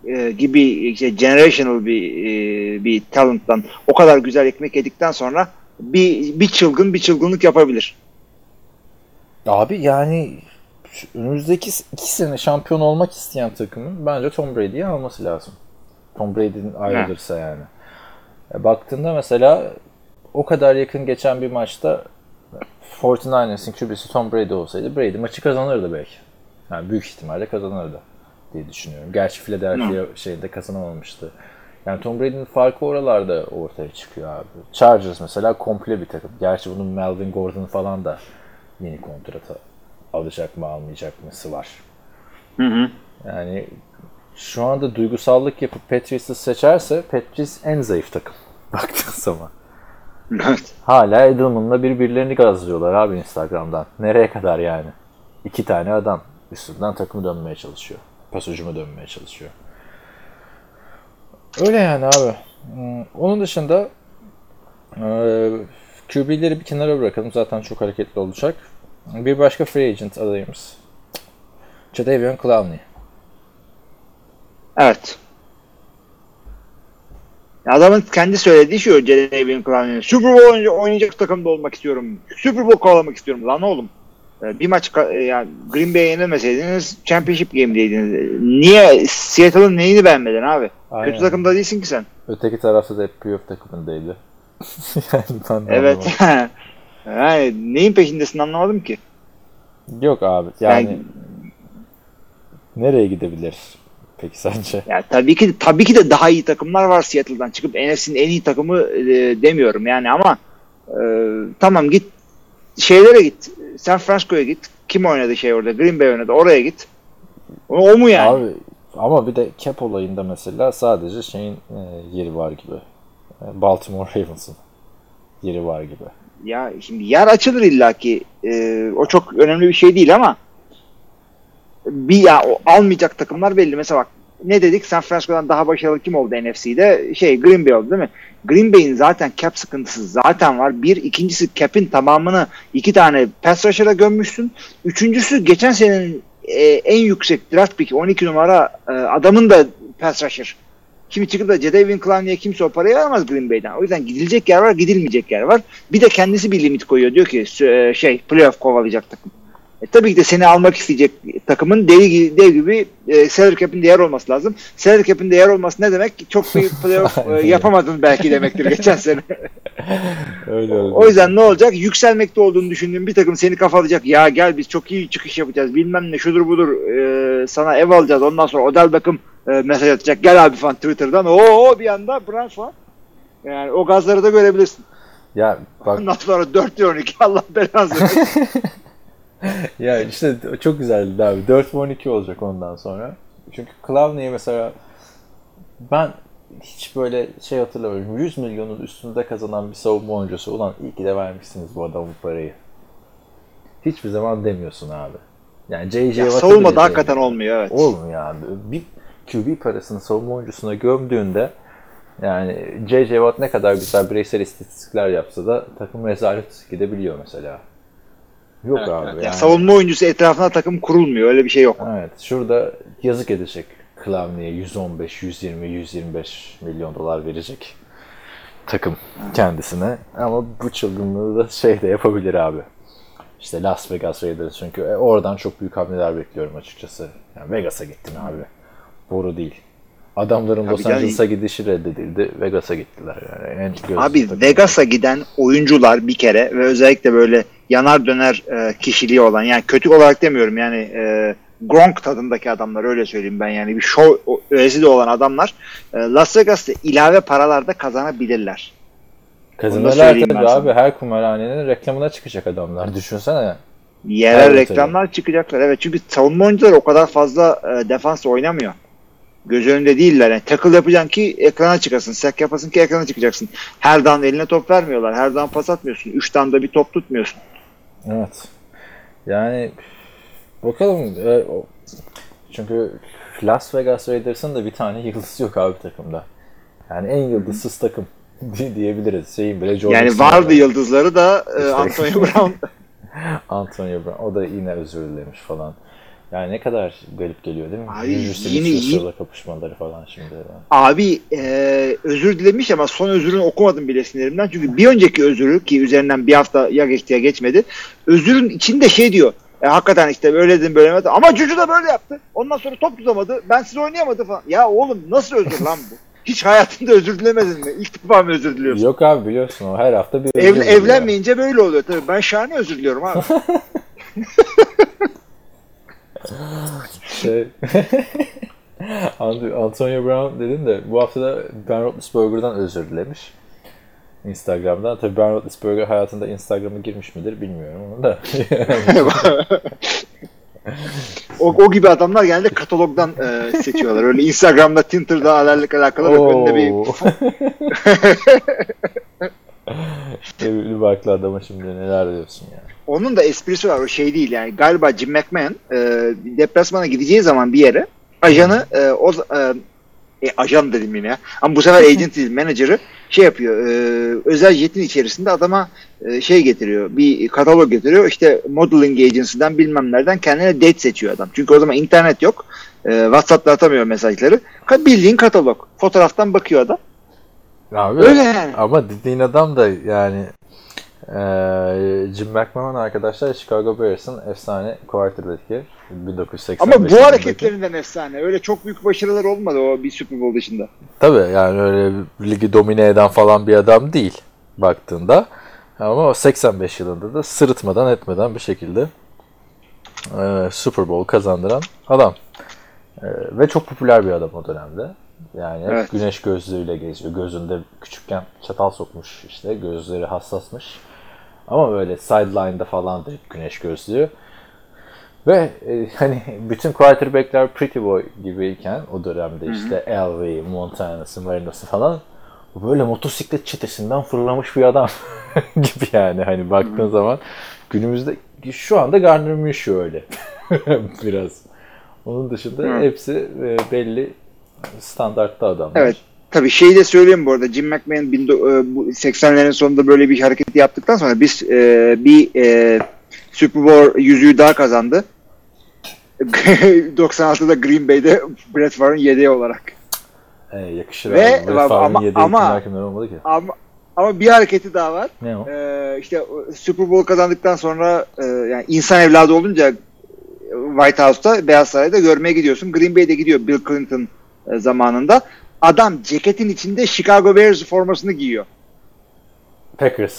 e, gibi işte generational bir e, bir talenttan o kadar güzel ekmek yedikten sonra bir bir çılgın bir çılgınlık yapabilir. Abi yani önümüzdeki iki sene şampiyon olmak isteyen takımın bence Tom Brady'yi alması lazım. Tom Brady'nin ayrılırsa yani. Ya baktığında mesela o kadar yakın geçen bir maçta 49ers'in QB'si Tom Brady olsaydı Brady maçı kazanırdı belki. Yani büyük ihtimalle kazanırdı diye düşünüyorum. Gerçi Philadelphia şeyinde kazanamamıştı. Yani Tom Brady'nin farkı oralarda ortaya çıkıyor abi. Chargers mesela komple bir takım. Gerçi bunun Melvin Gordon falan da yeni kontrata alacak mı almayacak mısı var. Yani şu anda duygusallık yapıp Patriots'ı seçerse Patriots en zayıf takım. Baktığın zaman. Evet. Hala Edelman'la birbirlerini gazlıyorlar abi Instagram'dan. Nereye kadar yani? İki tane adam üstünden takımı dönmeye çalışıyor. Pas ucumu dönmeye çalışıyor. Öyle yani abi. Hmm, Onun dışında eee QB'leri bir kenara bırakalım. Zaten çok hareketli olacak. Bir başka free agent adayımız. Jadavion Clowney. Evet. Adamın kendi söylediği şu Jadavion Clowney'in. Super Bowl oynayacak, oynayacak takımda olmak istiyorum. Super Bowl kovalamak istiyorum. Lan oğlum. E, Bir maç e, yani Green Bay'e yenilmeseydiniz Championship game'deydiniz. Niye Seattle'ın neyini beğenmedin abi? Aynen. Kötü takımda değilsin ki sen. Öteki tarafta da hep playoff takımındaydı. yani ben Evet. yani neyin peşindesin anlamadım ki. Yok abi yani, Yani- nereye gidebilir peki sence? Yani tabii ki tabii ki de daha iyi takımlar var Seattle'dan çıkıp NFC'nin en iyi takımı e, demiyorum yani ama e, tamam git şeylere git. San Francisco'ya git. Kim oynadı şey orada? Green Bay oynadı. Oraya git. O, o mu yani? Abi ama bir de cap olayında mesela sadece şeyin e, yeri var gibi. E, Baltimore Ravens'ın yeri var gibi. Ya şimdi yer açılır illaki. E, o çok önemli bir şey değil ama bir ya o almayacak takımlar belli. Mesela bak ne dedik? San Francisco'dan daha başarılı kim oldu NFC'de? Şey Green Bay oldu değil mi? Green Bay'in zaten cap sıkıntısı zaten var. Bir, ikincisi cap'in tamamını iki tane pass rusher'a gömmüşsün. Üçüncüsü geçen senenin e, en yüksek draft pick 12 numara e, adamın da pass rusher. Şimdi çıkıp da Jadavion Clowney'e kimse o parayı vermez Green Bay'den. O yüzden gidilecek yer var, gidilmeyecek yer var. Bir de kendisi bir limit koyuyor. Diyor ki şey playoff kovalayacak takım. E, tabii ki de seni almak isteyecek takımın dev, gibi- dev gibi e, salary cap'inde yer olması lazım. Salary cap'inde yer olması ne demek? Çok bir playoff e, yapamadın belki demektir geçen sene. Öyle öyle. o yüzden ne olacak? Yükselmekte olduğunu düşündüğün bir takım seni kafalayacak. Ya gel biz çok iyi çıkış yapacağız. Bilmem ne şudur budur. e, sana ev alacağız. Ondan sonra Odell Beckham e, mesaj atacak. Gel abi falan Twitter'dan. Oo bir anda branş falan. Yani o gazları da görebilirsin. Ya bak Ondan sonra 4 diyor 12 Allah belanı. ya işte çok güzeldi abi. 4 ve 12 olacak ondan sonra. Çünkü Clowney'e mesela ben hiç böyle şey hatırlamıyorum. 100 milyonun üstünde kazanan bir savunma oyuncusu. Ulan iyi ki de vermişsiniz bu adamın parayı. Hiçbir zaman demiyorsun abi. Yani J.J. ya, Watt'ı bile savunmada hakikaten olmuyor evet. Olmuyor abi. Bir QB parasını savunma oyuncusuna gömdüğünde yani J.J. Watt ne kadar güzel bireysel istatistikler yapsa da takım rezalet gidebiliyor mesela. Yok Evet, abi evet. yani. Ya savunma oyuncusu etrafına takım kurulmuyor. Öyle bir şey yok. Evet. Şurada yazık edecek Clowney'e 115, 120, 125 milyon dolar verecek takım kendisine. Ama bu çılgınlığı da şey de yapabilir abi. İşte Las Vegas Raiders çünkü e, oradan çok büyük hamleler bekliyorum açıkçası. Yani Vegas'a gittin abi. Boru değil. Adamların Los. Angeles'a gidişi reddedildi. Vegas'a gittiler yani. En Abi. Vegas'a giden oyuncular bir kere ve özellikle böyle yanar döner e, kişiliği olan yani kötü olarak demiyorum yani e, Gronk tadındaki adamlar öyle söyleyeyim ben yani bir show öğesi de olan adamlar e, Las Vegas'ta ilave kazanabilirler. Onu da Kazanırlar söyleyeyim tabii abi. Her kumarhanenin reklamına çıkacak adamlar. Düşünsene. Yerel Evet, reklamlar çıkacaklar. Evet çünkü savunma oyuncuları o kadar fazla e, defans oynamıyor. Göz önünde değiller. Yani tackle yapacaksın ki ekrana çıkasın. Sack yapasın ki ekrana çıkacaksın. Her down eline top vermiyorlar. Her down pas atmıyorsun. Üç down'da bir top tutmuyorsun. Evet. Yani bakalım. e, o- çünkü Las Vegas Raiders'ın da bir tane yıldızı yok abi takımda. Yani en yıldızsız takım di- diyebiliriz. Şeyin bile Jordan Yani vardı var. yıldızları da e, İşte- Antonio Brown. Antonio Brown. O da yine özür dilemiş falan. Yani ne kadar garip geliyor değil mi? Abi Yüzüstü yine- Wilson'la kapışmaları falan şimdi. Abi e, özür dilemiş ama son özürünü okumadım bile sinirimden. Çünkü bir önceki özürü ki üzerinden bir hafta ya geçti ya geçmedi. Özürün içinde şey diyor. E, hakikaten işte böyle dedim böyle dedim. Ama Cucu da böyle yaptı. Ondan sonra top tutamadı. Ben siz oynayamadı falan. Ya oğlum nasıl özür lan bu? Hiç hayatında özür dilemedin mi? İlk defa mı özür diliyorsun? Yok abi biliyorsun o her hafta bir Ev, özür diliyor. evlenmeyince böyle oluyor tabii. Ben şahane özür diliyorum abi. Şey... Antonio Brown dedin de bu hafta da Ben Roethlisberger'dan özür dilemiş. Instagram'dan. Tabii Ben Roethlisberger hayatında Instagram'a girmiş midir bilmiyorum onu da. o, o gibi adamlar genelde katalogdan e, seçiyorlar. Öyle Instagram'da, Tinder'da alakalı alakalı yok. Önünde bir. Evli barklı adama şimdi neler diyorsun yani. Onun da esprisi var o şey değil yani. Galiba Jim McMahon e, deplasmana gideceği zaman bir yere ajanı e, o e, e, ajan dedim yine ya. Ama bu sefer agent değil manager'ı şey yapıyor e, özel jetin içerisinde adama e, şey getiriyor bir katalog getiriyor. İşte modeling agency'den bilmem nereden kendine date seçiyor adam. Çünkü o zaman internet yok e, Whatsapp'ta atamıyor mesajları. Bildiğin katalog fotoğraftan bakıyor adam. Abi, Öyle yani. Ama dediğin adam da yani eee Jim McMahon arkadaşlar Chicago Bears'ın efsane quarterback'i 1985 Ama bu hareketlerinden efsane. Öyle çok büyük başarılar olmadı o bir Super Bowl dışında. Tabii yani öyle ligi domine eden falan bir adam değil baktığında. Ama o 85 yılında da sırıtmadan etmeden bir şekilde eee, Super Bowl kazandıran adam. Eee, ve çok popüler bir adam o dönemde. Yani Evet. güneş gözlüğüyle geziyor. Gözünde küçükken çatal sokmuş işte. Gözleri hassasmış. Ama böyle sideline'da falan da hep güneş gözlüğü. Ve e, hani bütün quarterback'ler Pretty Boy gibiyken o dönemde işte Elway, Montana'sı, Marinos'u falan böyle motosiklet çetesinden fırlamış bir adam gibi yani hani baktığın zaman günümüzde şu anda Gardner Minshew öyle biraz. Onun dışında hepsi e, belli standartta adamlar. Evet. Tabii şeyi de söyleyeyim bu arada. Jim McMahon bin- e, bu 80'lerin sonunda böyle bir hareket yaptıktan sonra biz e, bir e, Super Bowl yüzüğü daha kazandı. 96'da Green Bay'de Brett Favre'ın yedeği olarak. E, yakışır Ve- abi. Brett Favre'ın yedeği ama- olmadı ki. Ama ama bir hareketi daha var. Ne o? Ee, işte Super Bowl kazandıktan sonra e, yani insan evladı olunca White House'ta Beyaz Saray'da görmeye gidiyorsun. Green Bay'de gidiyor Bill Clinton e, zamanında. Adam ceketin içinde Chicago Bears formasını giyiyor. Packers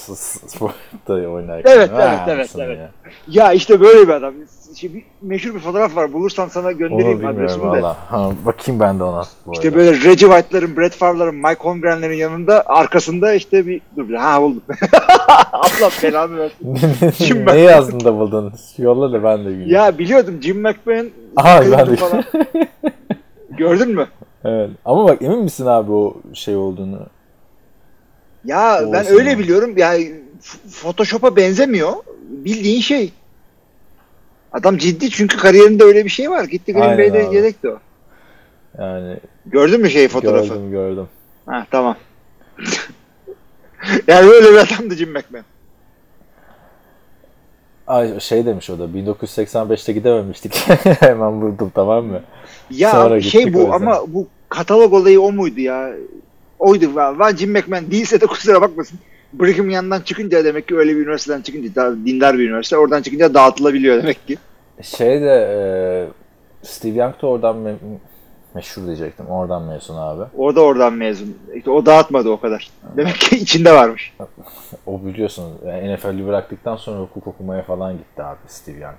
sportta oynarken. Evet, Vay evet, evet, evet. ya. Ya işte böyle bir adam. Şimdi bir, meşhur bir fotoğraf var. Bulursan sana Onu göndereyim bilmiyorum adresini de. valla. Ha, bakayım ben de ona. İşte arada. böyle Reggie White'ların, Brett Favre'ların, Mike Holmgren'lerin yanında arkasında işte bir dur bir ha buldum. Allah belanı versin. Jim ne McMahon. yazdın da buldun? Yolla da ben de bileyim. Ya biliyordum Jim McMahon Aha ben de. Gördün mü? evet. Ama bak emin misin abi o şey olduğunu? Ya ben Olsun öyle biliyorum. Yani Photoshop'a benzemiyor. Bildiğin şey. Adam ciddi çünkü kariyerinde öyle bir şey var. Gitti Green Bay'de yedekti o. Yani Gördün mü şey fotoğrafı? gördüm gördüm. Ha tamam. yani böyle bir adamdı Jim McMahon. Ay şey demiş o da 1985'te gidememiştik. Hemen buldum tamam mı? Ya Sonra şey bu ama bu katalog olayı o muydu ya? Oydu. Ben Jim McMahon değilse de kusura bakmasın. Brigham yandan çıkınca demek ki öyle bir üniversiteden çıkınca daha dindar bir üniversite oradan çıkınca dağıtılabiliyor demek ki. Şey de e, Steve Young da oradan meşhur diyecektim. Oradan mezun abi. O da oradan mezun. İşte o dağıtmadı o kadar. Demek ki içinde varmış. O biliyorsun yani NFL'i bıraktıktan sonra hukuk okumaya falan gitti abi Steve Young.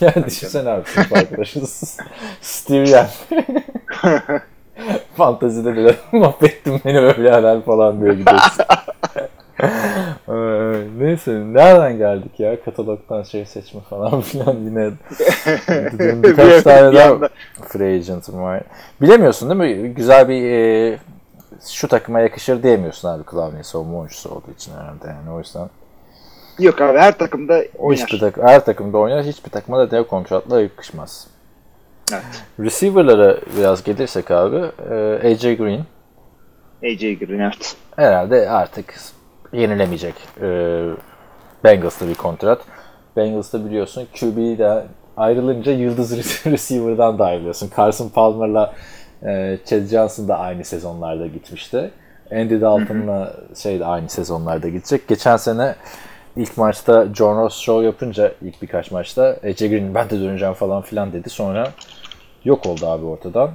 yani düşünsene abi sınıf arkadaşınız Steve Young. Fantazide bile mahvettin beni böyle herhal falan diyor gidiyorsun. Ee, Neyse nereden geldik ya katalogdan şey seçme falan filan yine Dedim birkaç Bir- tane daha free agent'ım var. Bilemiyorsun değil mi? Güzel bir e, şu takıma yakışır diyemiyorsun abi Clowney savunma oyuncusu olduğu için herhalde yani o yüzden. Yok abi her takımda oynar. Hiçbir tak her takımda oynar, hiçbir takıma da dev kontratla yakışmaz. Evet. Receiver'lara biraz gelirsek abi, e, AJ Green AJ Green evet. herhalde artık yenilemeyecek e, Bengals'ta bir kontrat. Bengals'ta biliyorsun QB'de ayrılınca yıldız receiver'dan da ayrılıyorsun. Carson Palmer'la e, Chad Johnson da aynı sezonlarda gitmişti. Andy Dalton'la şey de aynı sezonlarda gidecek. Geçen sene ilk maçta John Ross show yapınca ilk birkaç maçta AJ Green ben de döneceğim falan filan dedi. Sonra yok oldu abi ortadan.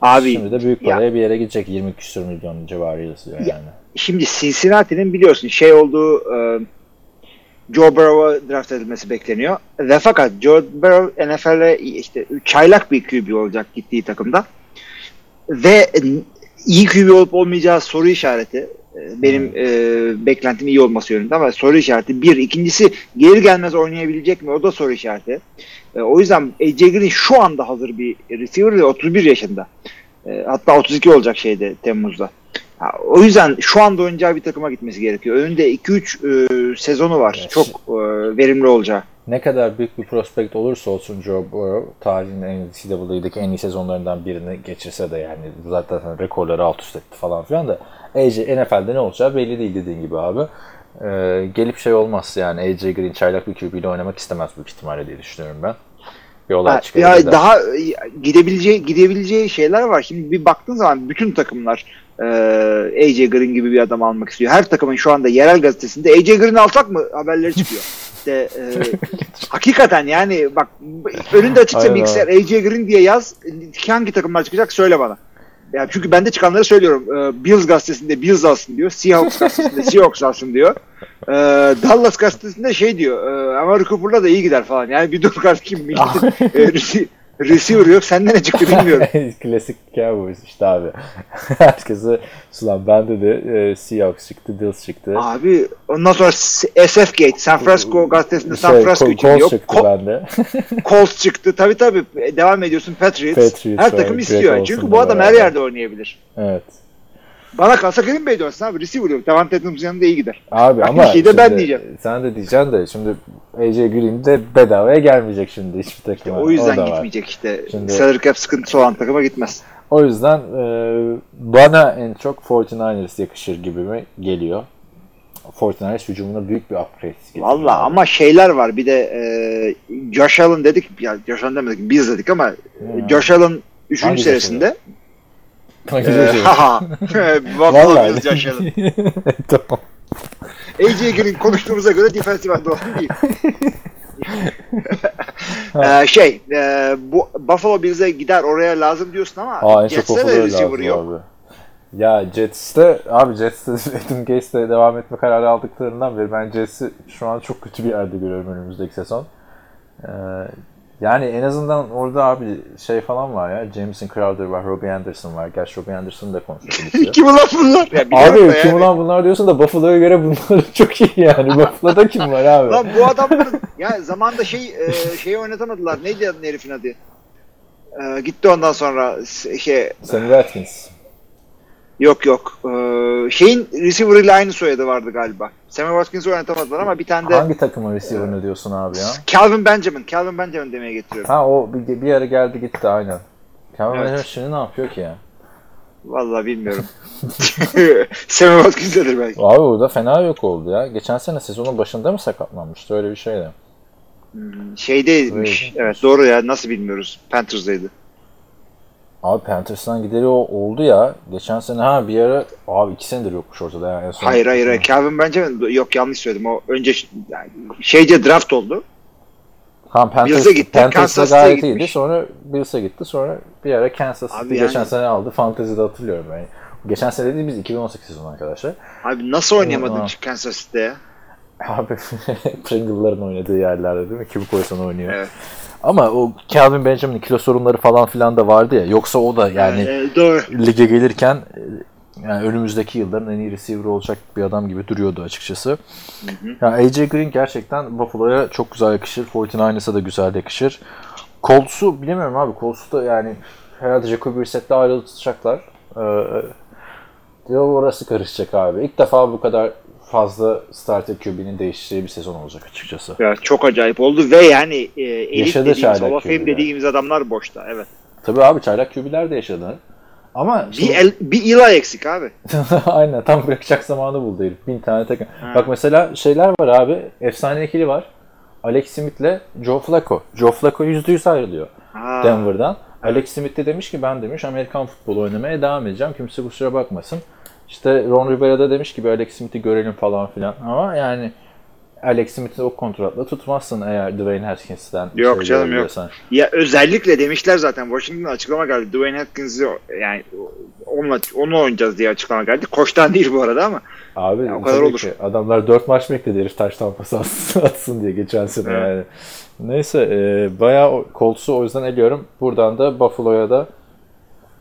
Abi Şimdi de büyük ya- paraya bir yere gidecek. 20 küsur milyon civarı yazıyor yani. Şimdi Cincinnati'nin biliyorsun şey olduğu e, Joe Burrow'a draft edilmesi bekleniyor. Ve fakat Joe Burrow NFL'e işte çaylak bir QB olacak gittiği takımda. Ve iyi QB olup olmayacağı soru işareti. E, Benim e, beklentim iyi olması yönünde ama soru işareti. Bir. ikincisi geri gelmez oynayabilecek mi? O da soru işareti. E, o yüzden AJ Green şu anda hazır bir receiver ve 31 yaşında. E, hatta 32 olacak şeyde Temmuz'da. O yüzden şu anda oynayacağı bir takıma gitmesi gerekiyor. Önünde 2-3 e, sezonu var. Evet. Çok e, verimli olacağı. Ne kadar büyük bir prospekt olursa olsun Joe Burrow tarihin en NCAA'deki en iyi sezonlarından birini geçirse de yani zaten rekorları alt üst etti falan filan da AJ NFL'de ne olacağı belli değil dediğin gibi abi. Ee, gelip şey olmaz yani AJ Green çaylak bir QB ile oynamak istemez büyük ihtimalle diye düşünüyorum ben. Bir olay çıkarabilirler. ya daha gidebileceği gidebileceği şeyler var. Şimdi bir baktığın zaman bütün takımlar e, AJ Green gibi bir adam almak istiyor. Her takımın şu anda yerel gazetesinde AJ Green alsak mı haberleri çıkıyor. İşte e, hakikaten yani bak önünde açıkça bilgisayar AJ Green diye yaz. Hangi takımlar çıkacak söyle bana. Yani çünkü ben de çıkanları söylüyorum. Ee, Bills gazetesinde Bills alsın diyor. Seahawks gazetesinde Seahawks alsın diyor. Ee, Dallas gazetesinde şey diyor. E, Amari Cooper'la da iyi gider falan. Yani bir dur kardeşim e, receiver yok. Senden ne çıktı bilmiyorum. Klasik Cowboys işte abi. Herkese sulan bende de e, Seahawks çıktı, Bills çıktı. Abi ondan sonra SF Gate, San Francisco gazetesinde San Şey, Francisco Col- için diyor. çıktı Col- bende. Colts çıktı. Tabii tabii. Devam ediyorsun Patriots. Patriots her takım istiyor. Çünkü bu adam her yerde oynayabilir. evet. Bana kalsa Green Bay'de olsun abi. Receiver yok. Davante Adams yanında iyi gider. Abi Bak, ama bir şey de ben diyeceğim. Sen de diyeceksin de şimdi AJ Green de bedavaya gelmeyecek şimdi hiçbir takıma. O yüzden var. gitmeyecek işte. Şimdi- Salary cap sıkıntısı olan takıma gitmez. O yüzden e, bana en çok 49ers yakışır gibi mi geliyor. 49ers hücumuna büyük bir upgrade getiriyor. Valla ama şeyler var. Bir de e, Josh Allen dedik. Ya Josh Allen demedik. Biz dedik ama Hmm. Josh Allen 3. Hangi Josh senesinde Hangi e, şey? haha Buffalo Vallahi. Josh Allen. tamam. AJ Green konuştuğumuza göre defensive end olan değil. Ee, şey e, bu Buffalo Bills'e gider oraya lazım diyorsun ama Aa en çok Jets'e de receiver yok. abi. Ya Jets'te abi Jets'te Adam Gase'de devam etme kararı aldıklarından beri ben Jets'i şu an çok kötü bir yerde görüyorum önümüzdeki sezon. Ee, yani en azından orada abi şey falan var ya. Jameson Crowder var, Robbie Anderson var. Gerçi Robbie Anderson da konuşuyor. Kim ulan bunlar? Ya biliyorum da abi kim yani. ulan bunlar diyorsun da Buffalo'ya göre bunlar çok iyi yani. Buffalo'da kim var abi? Lan bu adamların ya zamanda şey e, şeyi oynatamadılar. Neydi adın herifin adı? E, gitti ondan sonra şey Sammy Watkins. Yok yok. E, şeyin receiver ile aynı soyadı vardı galiba. Sammy Watkins'i oynatamadılar ama bir tane de Hangi takımın receiver'ını diyorsun abi ya? Calvin Benjamin. Calvin Benjamin demeye getiriyorum. Ha o bir, bir ara geldi gitti aynen. Kevin Evet. Benjamin şimdi ne yapıyor ki ya? Vallahi bilmiyorum. Sammy Watkins'edir belki. Abi burada fena yok oldu ya. Geçen sene sezonun başında mı sakatlanmıştı? Öyle bir şeydi. Şeydeymiş. Evet. Evet doğru ya nasıl bilmiyoruz. Panthers'daydı. Abi Panthers'tan gideri o oldu ya. Geçen sene ha bir ara abi iki senedir yokmuş ortada yani. En son Hayır hayır hayır. Calvin Benjamin yok yanlış söyledim. O önce yani şeyce draft oldu. Tamam Panthers, Bills'e gitti, City'ye gayet iyiydi. gitmiş. Sonra Bills'e gitti. Sonra bir ara Kansas City yani- geçen sene aldı. Fantasy'de hatırlıyorum ben. Geçen sene değil biz 2018 sezonu arkadaşlar. Abi nasıl oynayamadın Aa. Kansas City'de? Abi Pringle'ların oynadığı yerlerde değil mi? Kim koysan oynuyor. Evet. Ama o Calvin Benjamin'in kilo sorunları falan filan da vardı ya. Yoksa o da yani Ee, doğru. lige gelirken e, yani önümüzdeki yılların en iyi receiver olacak bir adam gibi duruyordu açıkçası. Ya AJ Green gerçekten Buffalo'ya çok güzel yakışır. 49ers'a da güzel yakışır. Colts'u bilemiyorum abi. Colts'u da yani herhalde Jacoby Brissett'le ayrılacaklar. Ee, diyor orası karışacak abi. İlk defa bu kadar fazla starter QB'nin değiştiği bir sezon olacak açıkçası. Ya çok acayip oldu ve yani e, elit Yaşadı dediğimiz, Hall of Fame QB'ler. dediğimiz adamlar boşta. Evet. Tabii abi çaylak QB'ler de yaşadı. Ama Bir, şimdi- el, bir Eli eksik abi. Aynen tam bırakacak zamanı buldu herif. Bin tane takım. Bak mesela şeyler var abi. Efsane ikili var. Alex Smith'le Joe Flacco. Joe Flacco %100 ayrılıyor Ha. Denver'dan. Alex Smith de demiş ki ben demiş Amerikan futbolu oynamaya devam edeceğim. Kimse kusura bakmasın. İşte Ron Rivera da demiş ki Alex Smith'i görelim falan filan. Ama yani Alex Smith'i o kontratla tutmazsın eğer Dwayne Haskins'ten Yok şey canım, yok. Ya özellikle demişler zaten Washington'da açıklama geldi. Dwayne Hopkins'i yani onunla, onu oynayacağız diye açıklama geldi. Koçtan değil bu arada ama. Abi Ya o kadar olur. ki adamlar 4 maç bekledi herif taş tampası atsın, atsın diye geçen sene Evet. yani. Neyse e, bayağı Colts'u o yüzden eliyorum. Buradan da Buffalo'ya da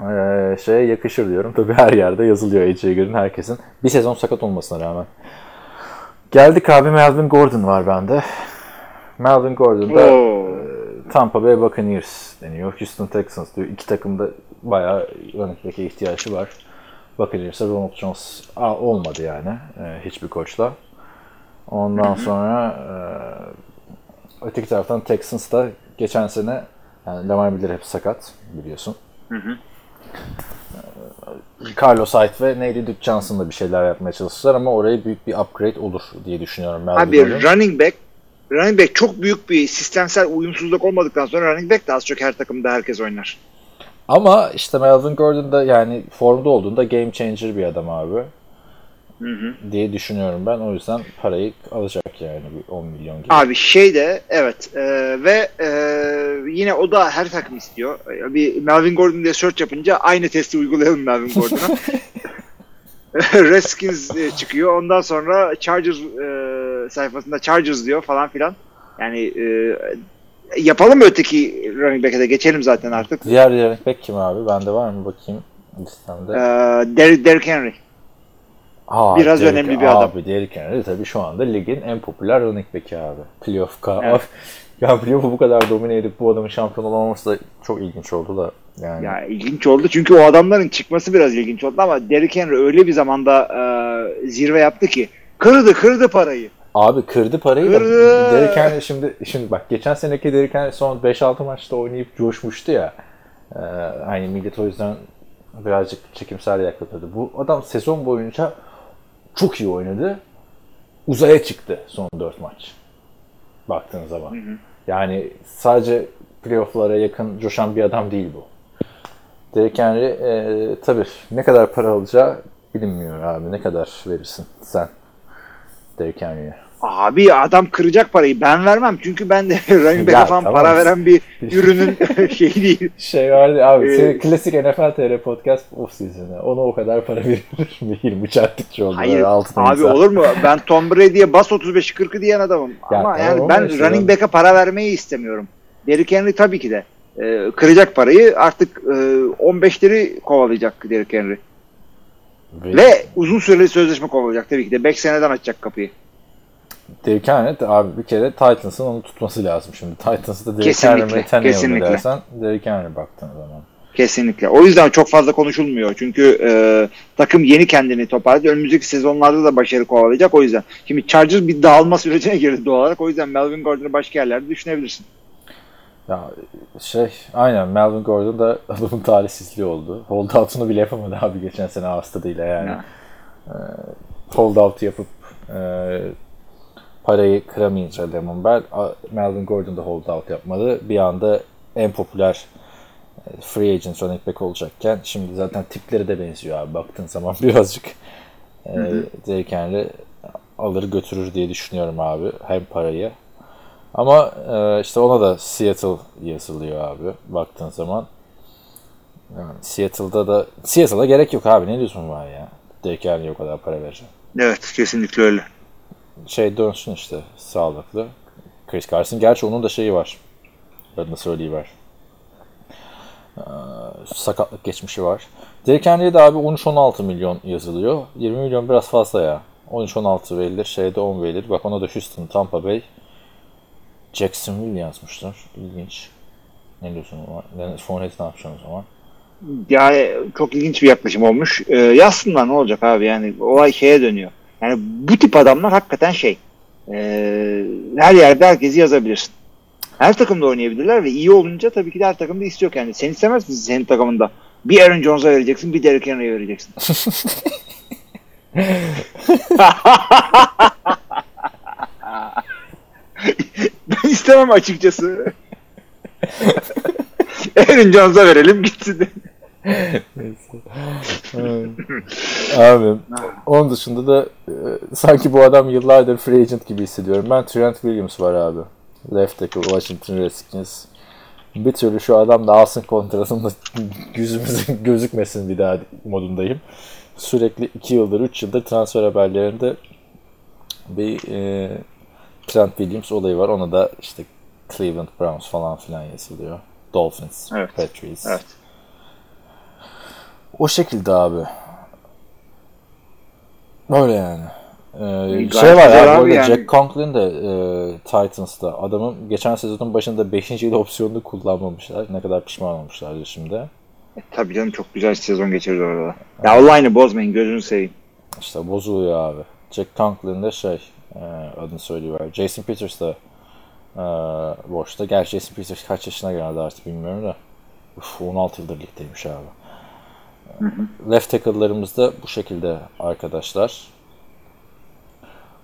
e, şeye yakışır diyorum. Tabii her yerde yazılıyor AJ Green herkesin. Bir sezon sakat olmasına rağmen. Geldik abi Melvin Gordon var bende. Melvin Gordon da Oo. Tampa Bay Buccaneers deniyor. Houston Texans diyor. İki takımda bayağı running back'e ihtiyacı var. Buccaneers'e Ronald Jones Aa, olmadı yani e, hiçbir koçla. Ondan sonra e, öteki taraftan Texans da geçen sene yani Lamar Miller hep sakat biliyorsun. E, Carlos Hyde ve neydi Duke Johnson'la bir şeyler yapmaya çalıştılar ama oraya büyük bir upgrade olur diye düşünüyorum. Melvin Abi running back running back çok büyük bir sistemsel uyumsuzluk olmadıktan sonra running back de az çok her takımda herkes oynar. Ama işte Melvin Gordon da yani formda olduğunda game changer bir adam abi. Diye düşünüyorum ben. O yüzden parayı alacak yani bir 10 milyon gibi. Abi şey de evet e, ve e, yine o da her takım istiyor. E, Bir Melvin Gordon diye search yapınca aynı testi uygulayalım Melvin Gordon'a. Redskins e, çıkıyor. Ondan sonra Chargers e, sayfasında Chargers diyor falan filan. Yani e, yapalım mı öteki running back'e de geçelim zaten artık. Diğer running back kim abi? Bende var mı bakayım listemde. E, Der- Derrick Henry. Aa, biraz önemli bir adam. Abi Derrick Henry tabii şu anda ligin en popüler running back'i abi. Playoff ka- Evet. ya playoff'u bu kadar domine edip bu adamın şampiyon olamaması da çok ilginç oldu da. Yani Ya ilginç oldu çünkü o adamların çıkması biraz ilginç oldu ama Derrick Henry öyle bir zamanda e, zirve yaptı ki kırdı kırdı parayı. Abi kırdı parayı Kırdı. da Derrick Henry şimdi şimdi bak geçen seneki Derrick Henry son 5-6 maçta oynayıp coşmuştu ya. Ee, hani millet o yüzden birazcık çekimsel yaklaşıyordu. Bu adam sezon boyunca çok iyi oynadı. Uzaya çıktı son 4 maç. Baktığın zaman. Yani sadece playoff'lara yakın coşan bir adam değil bu. Derrick Henry e, tabii ne kadar para alacağı bilinmiyor abi. Ne kadar verirsin sen Derrick Henry'e? Abi adam kıracak parayı. Ben vermem çünkü ben de running back'e falan tamam. para veren bir ürünün şeyi değil. Şey vardı abi, Ee, klasik NFL TR podcast off season'ı. Ona o kadar para verilir mi? 20 çarptıkça oldu. Hayır abi imza. olur mu? Ben Tom Brady'ye bas 35'i 40'ı diyen adamım. Ya ama tamam yani ben işte running back'e para vermeyi istemiyorum. Derrick Henry tabii ki de e, kıracak parayı artık e, 15'leri kovalayacak Derrick Henry. Ve, Ve uzun süreli sözleşme kovalayacak tabii ki de. 5 seneden açacak kapıyı. Henry de abi bir kere Titans'ın onu tutması lazım şimdi. Titans'ı da Tannehill mi kesinlikle. dersen Derrick Henry baktığın zaman. Kesinlikle. O yüzden çok fazla konuşulmuyor. Çünkü e, takım yeni kendini toparladı. Önümüzdeki sezonlarda da başarı kovalayacak. O yüzden. Şimdi Chargers bir dağılma sürecine girdi doğal olarak. O yüzden Melvin Gordon'u başka yerlerde düşünebilirsin. Ya şey aynen Melvin Gordon da adamın talihsizliği oldu. Holdout'unu bile yapamadı abi geçen sene hastalığıyla yani. Ya. Holdout yapıp e, parayı kıramayınca Lemon Bell, Melvin Gordon da holdout yapmadı. Bir anda en popüler e, free agent running back olacakken şimdi zaten tipleri de benziyor abi baktığın zaman birazcık. E, Derrick Henry alır götürür diye düşünüyorum abi hem parayı. Ama e, işte ona da Seattle yazılıyor abi baktığın zaman. Yani Seattle'da da Seattle'a gerek yok abi ne diyorsun var ya. Derrick Henry'e o kadar para vereceğim Evet kesinlikle öyle. Şey dönsün işte sağlıklı. Chris Carson. Gerçi onun da şeyi var. Adını söyleyiver. Ee, sakatlık geçmişi var. Derrick Henry'e de abi 13-16 milyon yazılıyor. 20 milyon biraz fazla ya. 13-16 verilir. Şeyde 10 verilir. Bak ona da Houston, Tampa Bay, Jacksonville yazmışlar. İlginç. Ne diyorsun? Fournette ne yapacaksın o zaman? Yani çok ilginç bir yaklaşım olmuş. Ee, yazsınlar ne olacak abi yani olay şeye dönüyor. Yani bu tip adamlar hakikaten şey ee, her yerde herkesi yazabilirsin. Her takımda oynayabilirler ve iyi olunca tabii ki de her takımda istiyor kendini. Sen istemez misin senin takımında? Bir Aaron Jones'a vereceksin, bir Derrick Henry'e vereceksin. ben istemem açıkçası. Aaron Jones'a verelim gitsin. Abi onun dışında da e, sanki bu adam yıllardır free agent gibi hissediyorum. Ben Trent Williams var abi. Left tackle Washington Redskins. Bir türlü şu adam da alsın kontratını da gözükmesin bir daha modundayım. Sürekli 2 yıldır 3 yıldır transfer haberlerinde bir e, Trent Williams olayı var. Ona da işte Cleveland Browns falan filan yazılıyor. Dolphins, Evet. Patriots. Evet. O şekilde abi. Böyle yani. Ee, şey var ya abi arada yani. Jack Conklin de e, Titans'ta. Adamın geçen sezonun başında 5. yıl opsiyonunu kullanmamışlar. Ne kadar pişman olmuşlardır şimdi. E, Tabii canım çok güzel sezon geçirdi orada. Ya Allah aynı bozmayın gözünü seveyim. İşte bozuluyor abi. Jack Conklin de şey e, adını söyleyiver. Jason Peters de e, boşta. Gerçi Jason Peters kaç yaşına geldi artık bilmiyorum da. Uf, 16 yıldır ligdeymiş abi. Left tackle'larımız da bu şekilde arkadaşlar.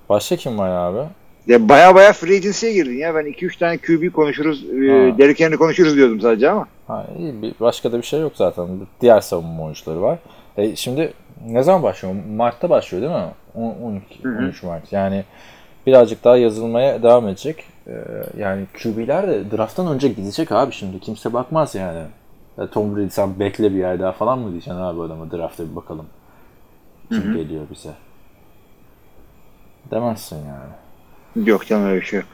Başka kim var abi? Ya baya baya free agency'ye girdin ya. Ben 2-3 tane QB konuşuruz, e, Ha. Derrick Henry konuşuruz diyordum sadece ama. Ha, iyi, bir, başka da bir şey yok zaten. Diğer savunma oyuncuları var. E, şimdi ne zaman başlıyor? Mart'ta başlıyor değil mi? On- 12, 13 Mart. Yani birazcık daha yazılmaya devam edecek. E, yani QB'ler de drafttan önce gidecek abi şimdi. Kimse bakmaz yani. Ya Tom Brady sen bekle bir yer daha falan mı diyeceksin abi adama drafta bir bakalım. Kim geliyor bize. Demezsin yani. Yok canım öyle bir şey yok.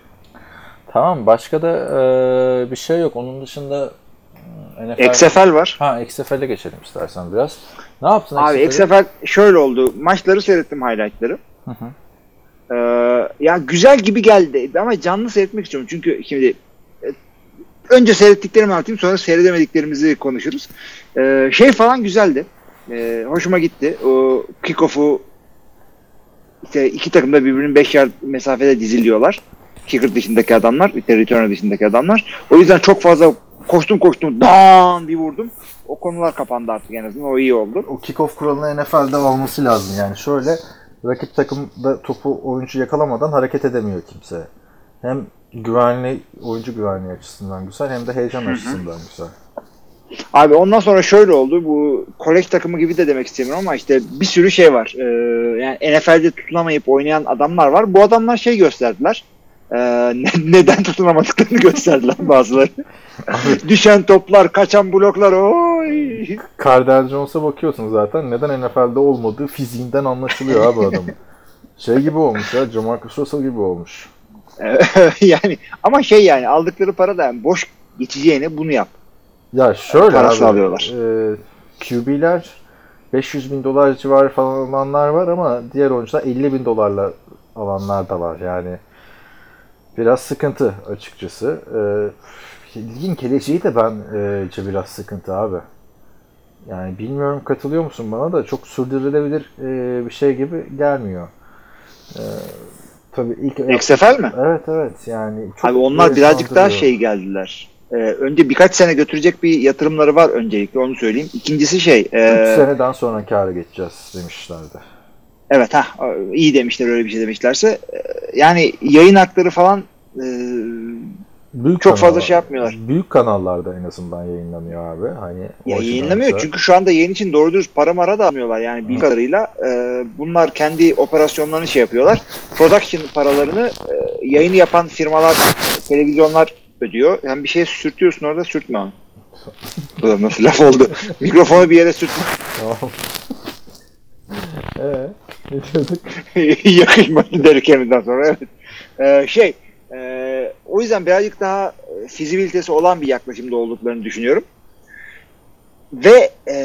Tamam başka da e, bir şey yok. Onun dışında e, NFL... XFL var. Ha XFL'e geçelim istersen biraz. Ne yaptın Abi XFL'e? XFL şöyle oldu. Maçları seyrettim highlightları. Hı hı. Ee, ya güzel gibi geldi ama canlı seyretmek istiyorum. Çünkü şimdi e, önce seyrettiklerimi anlatayım sonra seyredemediklerimizi konuşuruz. Ee, şey falan güzeldi. Ee, hoşuma gitti. O kickoff'u işte iki takım da birbirinin 5 yard mesafede diziliyorlar. Kicker dışındaki adamlar, de returner dışındaki adamlar. O yüzden çok fazla koştum koştum, dan bir vurdum. O konular kapandı artık en azından. O iyi oldu. O kickoff kuralının NFL'de olması lazım yani. Şöyle rakip takımda topu oyuncu yakalamadan hareket edemiyor kimse. Hem güvenli oyuncu güvenliği açısından güzel hem de heyecan açısından güzel. Abi ondan sonra şöyle oldu. Bu kolej takımı gibi de demek istemiyorum ama işte bir sürü şey var. Ee, yani NFL'de tutunamayıp oynayan adamlar var. Bu adamlar şey gösterdiler. Ee, ne- neden tutunamadıklarını gösterdiler bazıları. Düşen toplar, kaçan bloklar. Oy. Cardell Jones'a bakıyorsun zaten neden NFL'de olmadığı fiziğinden anlaşılıyor abi adamın. Şey gibi olmuş ya, Jamarcus Russell gibi olmuş. yani ama şey yani aldıkları para da yani boş geçeceğine bunu yap. Ya şöyle Parasını abi, alıyorlar. e, QB'ler 500 bin dolar civarı falan alanlar var ama diğer oyuncular 50 bin dolarla alanlar da var yani. Biraz sıkıntı açıkçası. E, ligin geleceği de bence biraz sıkıntı abi. Yani bilmiyorum katılıyor musun bana da çok sürdürülebilir e, bir şey gibi gelmiyor. E, tabii ilk XFL mi? Evet evet yani çok Abi onlar birazcık daha şey geldiler. Ee, önce birkaç sene götürecek bir yatırımları var öncelikle onu söyleyeyim. İkincisi şey. 3 e, seneden sonra kâra geçeceğiz demişlerdi. Evet ha iyi demişler öyle bir şey demişlerse. Ee, Yani yayın hakları falan e, Büyük Çok fazla kanallar- şey yapmıyorlar. Büyük kanallarda en azından yayınlanıyor abi. Hani ya yayınlamıyor da- çünkü şu anda yayın için doğru dürüst para mara da almıyorlar. Yani bildiğim kadarıyla e, bunlar kendi operasyonlarını şey yapıyorlar. Production paralarını e, yayını yapan firmalar, televizyonlar ödüyor. Yani bir şey sürtüyorsun orada sürtme onu. Nasıl laf oldu. Mikrofonu bir yere sürtme. Tamam. Ee, ne diyorduk? Yakışmadı Derrick sonra evet. Ee, şey e, o yüzden birazcık daha e, fizibilitesi olan bir yaklaşımda olduklarını düşünüyorum. Ve e,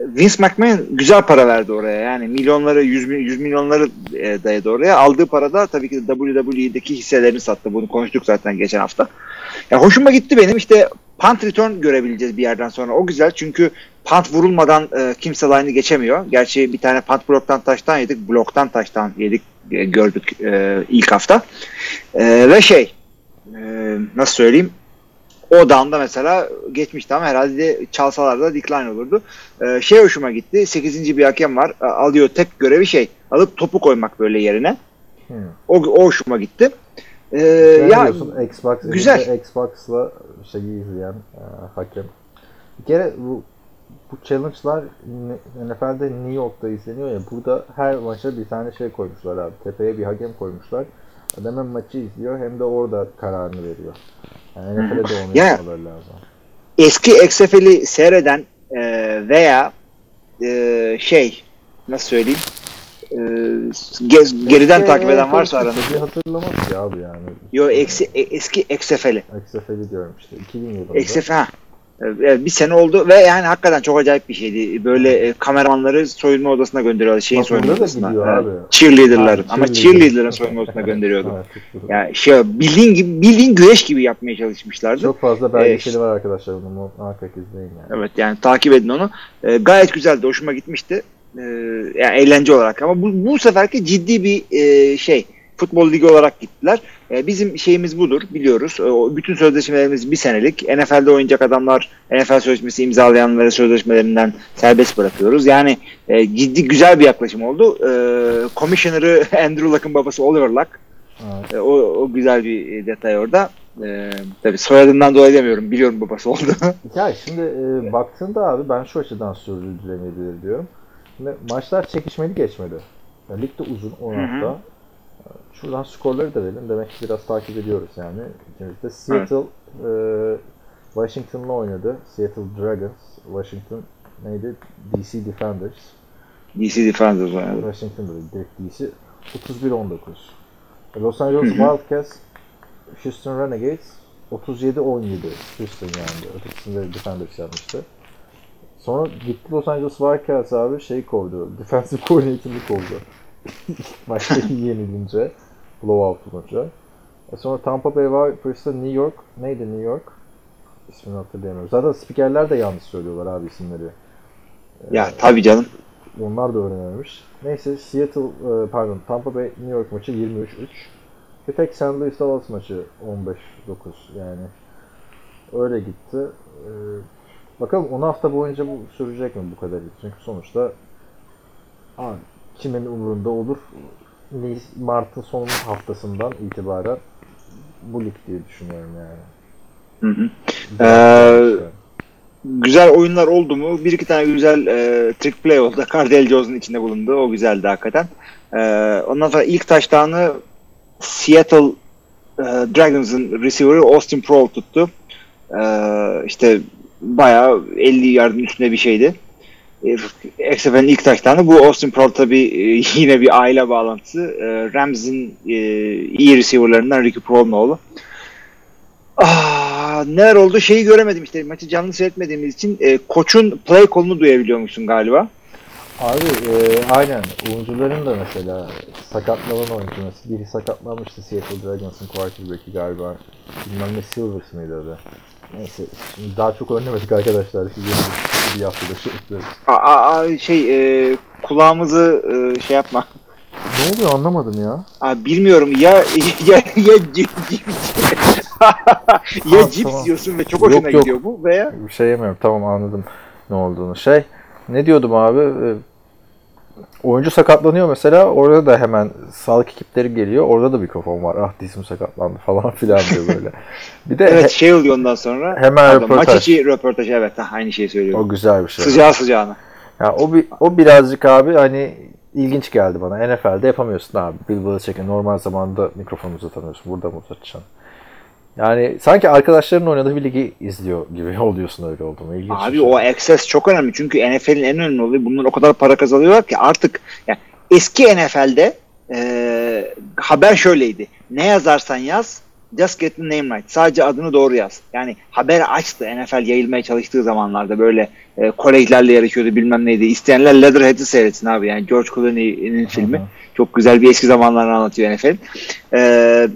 Vince McMahon güzel para verdi oraya. Yani milyonları, yüz, yüz milyonları e, dayadı oraya. Aldığı parada tabii ki de WWE'deki hisselerini sattı. Bunu konuştuk zaten geçen hafta. Ya hoşuma gitti benim. İşte punt return görebileceğiz bir yerden sonra. O güzel çünkü punt vurulmadan e, kimse line'ı geçemiyor. Gerçi bir tane punt bloktan taştan yedik. Bloktan taştan yedik. e, gördük e, ilk hafta. E, ve şey e, nasıl söyleyeyim o down'da mesela geçmişti ama herhalde çalsalar da decline olurdu. E, şey hoşuma gitti. 8. bir hakem var. Alıyor tek görevi şey. Alıp topu koymak böyle yerine. Hmm. O, o hoşuma gitti. E, Ne ya diyorsun Xbox güzel. Xbox'la şeyi izleyen e, hakem. Bir kere bu bu challenge'lar NFL'de New York'ta izleniyor ya burada her maça bir tane şey koymuşlar abi. Tepeye bir hakem koymuşlar. Adam hem maçı izliyor hem de orada kararını veriyor. Yani NFL'de de onu Ya- yapmaları lazım. eski XFL'i seyreden e, veya e, şey nasıl söyleyeyim e, ge- geriden takip eden varsa aranızda. Bir hatırlamaz ki abi yani. Yo eksi, e- eski XFL'i. XFL'i diyorum işte. 2000 yılında. XFL ha. Evet, bir sene oldu ve yani hakikaten çok acayip bir şeydi. Böyle e, kameramanları soyunma odasına gönderiyorlar. Şeyin soyunma odasına. gidiyor Evet. abi. Cheerleader'ların. Ha, Ama cheerleader. cheerleader'ın soyunma odasına gönderiyordu. Çok- Yani şey bildiğin gibi bildiğin güreş gibi yapmaya çalışmışlardı. Çok fazla belgeseli Ee, var arkadaşlar. Bunu muhakkak izleyin yani. Evet yani takip edin onu. Ee, gayet güzeldi. Hoşuma gitmişti. Ee, yani eğlence olarak ama bu, bu seferki ciddi bir e, şey. Futbol ligi olarak gittiler. Ee, bizim şeyimiz budur biliyoruz. O bütün sözleşmelerimiz bir senelik. NFL'de oynayacak adamlar NFL sözleşmesi imzalayanları sözleşmelerinden serbest bırakıyoruz. Yani e, ciddi güzel bir yaklaşım oldu. Ee, Commissioner'ı Andrew Luck'ın babası Oliver Luck. Evet. E, o, o güzel bir e, detay orada. E, tabii soyadından dolayı demiyorum. Biliyorum babası oldu. Ya şimdi e, baktığında abi ben şu açıdan sürdürülemeyebilir diyorum. Şimdi maçlar çekişmeli geçmedi. Yani lig de uzun 10 hafta. Şuradan skorları da verelim. Demek ki biraz takip ediyoruz yani. İkimiz de Seattle e, Washington'la oynadı. Seattle Dragons. Washington neydi? DC Defenders. DC Defenders oynadı. Washington'da direkt DC. 31-19. Los Angeles Wildcats Houston Renegades 37-17 Houston yani. Ötekisinde Defenders yapmıştı. Sonra gitti Los Angeles Wildcats abi şey kovdu. Defensive coordinator'ını kovdu. Maçta yenilince. Blowout olunca. E sonra Tampa Bay Vipers'ta New York. Neydi New York? İsmini hatırlayamıyorum. Zaten spikerler de yanlış söylüyorlar abi isimleri. Ya tabii canım. Onlar da öğrenememiş. Neyse Seattle, e, pardon Tampa Bay New York maçı 23-3. Bir tek St. Louis Dallas maçı 15-9 yani. Öyle gitti. E, bakalım 10 hafta boyunca bu sürecek mi bu kadar? Çünkü sonuçta abi, kimin umurunda olur? Mart'ın son haftasından itibaren bu lig diye düşünüyorum yani. Hı hı. Ee, işte. güzel oyunlar oldu mu? Bir iki tane güzel e, trick play oldu. Cardell Jones'un içinde bulundu. O güzeldi hakikaten. E, ondan sonra ilk taştanı Seattle e, Dragons'ın receiver'ı Austin Prohl tuttu. E, işte bayağı 50 yardın üstünde bir şeydi. E, XFL'in ilk taştanı bu Austin Prohl tabi yine bir aile bağlantısı. E, Rams'in e, iyi receiver'larından Ricky Prohl'un oğlu. Ah, neler oldu şeyi göremedim işte maçı canlı seyretmediğimiz için e, koçun play kolunu duyabiliyormuşsun galiba. Abi e, aynen oyuncuların da mesela sakatlanan oyuncu mesela biri sakatlanmıştı Seattle Dragons'ın quarterback'i galiba bilmem ne Silvers mıydı adı. Neyse daha çok önlemedik arkadaşlar. Siz yeni bir, bir haftada şey. Aa, aa, şey e, kulağımızı e, şey yapma. Ne oluyor anlamadım ya. Aa, bilmiyorum ya ya ya cip, cip, ya Tamam, cips tamam. yiyorsun ve çok hoşuna Yok, yok. gidiyor bu veya Bir şey yemiyorum tamam anladım ne olduğunu. Şey ne diyordum abi E, oyuncu sakatlanıyor mesela orada da hemen sağlık ekipleri geliyor. Orada da mikrofon var. Ah dizim sakatlandı falan filan diyor böyle. Bir de evet şey oluyor ondan sonra. Hemen Pardon, Maç röportaj. içi röportaj evet ha, aynı şeyi söylüyor. o güzel bir şey. Sıcağı sıcağına. Ya o bir o birazcık abi hani ilginç geldi bana. NFL'de yapamıyorsun abi. Bill Belichick'e normal zamanda mikrofonu uzatamıyorsun. Burada mı uzatacaksın? Yani sanki arkadaşların oynadığı bir ligi izliyor gibi oluyorsun öyle oldu mu? İlginç Abi şey. o access çok önemli çünkü NFL'in en önemli olayı bunlar o kadar para kazanıyorlar ki artık yani eski NFL'de e, haber şöyleydi. Ne yazarsan yaz just get the name right. Sadece adını doğru yaz. Yani haber açtı NFL yayılmaya çalıştığı zamanlarda böyle e, kolejlerle yarışıyordu bilmem neydi. İsteyenler Leatherhead'i seyretsin abi. Yani George Clooney'nin filmi. Çok güzel bir eski zamanlarını anlatıyor NFL. Ee,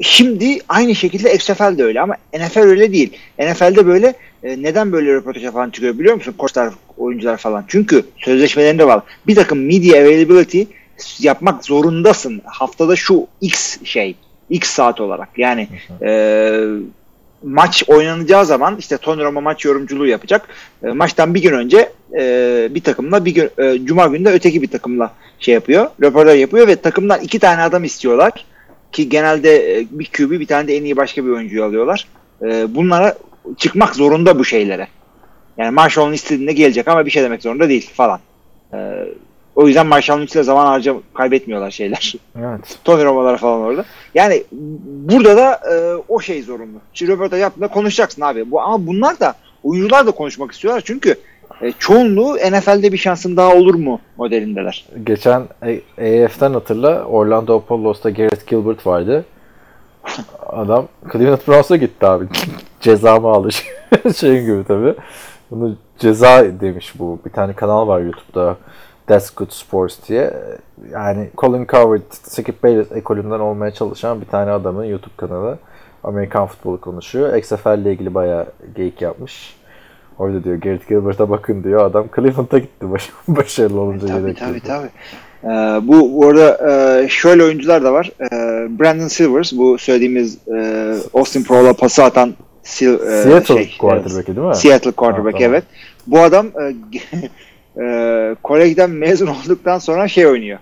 şimdi aynı şekilde XFL de öyle ama NFL öyle değil. NFL'de böyle e, neden böyle röportaja falan çıkıyor biliyor musun? Koçlar, oyuncular falan. Çünkü sözleşmelerinde var. Bir takım media availability yapmak zorundasın. Haftada şu X şey. X saat olarak. Yani e, maç oynanacağı zaman işte Tony Romo maç yorumculuğu yapacak. E, maçtan bir gün önce e, bir takımla bir gün e, cuma günü de öteki bir takımla şey yapıyor. Röportaj yapıyor ve takımdan iki tane adam istiyorlar ki genelde e, bir QB bir tane de en iyi başka bir oyuncuyu alıyorlar. E, bunlara çıkmak zorunda bu şeylere. Yani Marshall'ın istediğinde gelecek ama bir şey demek zorunda değil falan. E, o yüzden Marshall'ın içinde zaman harca kaybetmiyorlar şeyler. Evet. Tony Romo'lara falan orada. Yani burada da e, o şey zorunlu. Şimdi röportaj yaptığında konuşacaksın abi. Bu, ama bunlar da oyuncular da konuşmak istiyorlar çünkü e, çoğunluğu NFL'de bir şansın daha olur mu modelindeler. Geçen AF'den hatırla Orlando Apollos'ta Garrett Gilbert vardı. Adam Cleveland Browns'a gitti abi. Cezamı aldı. Şeyin gibi tabii. Bunu ceza demiş bu. Bir tane kanal var YouTube'da. That's Good Sports diye. Yani Colin Coward, Skip Bayless ekolünden olmaya çalışan bir tane adamın YouTube kanalı. Amerikan futbolu konuşuyor. XFL ile ilgili bayağı geyik yapmış. Orada diyor Garrett Gilbert'a bakın diyor. Adam Cleveland'a gitti baş- başarılı olunca. Tabii yedek tabii girdi. tabii. Ee, bu arada e, şöyle oyuncular da var. Ee, Brandon Silvers bu söylediğimiz e, Austin Prohl'a pası atan Sil, e, Seattle şey, quarterback'i değil mi? Seattle quarterback Ha, tamam. evet. Bu adam e, e, kolejden mezun olduktan sonra şey oynuyor.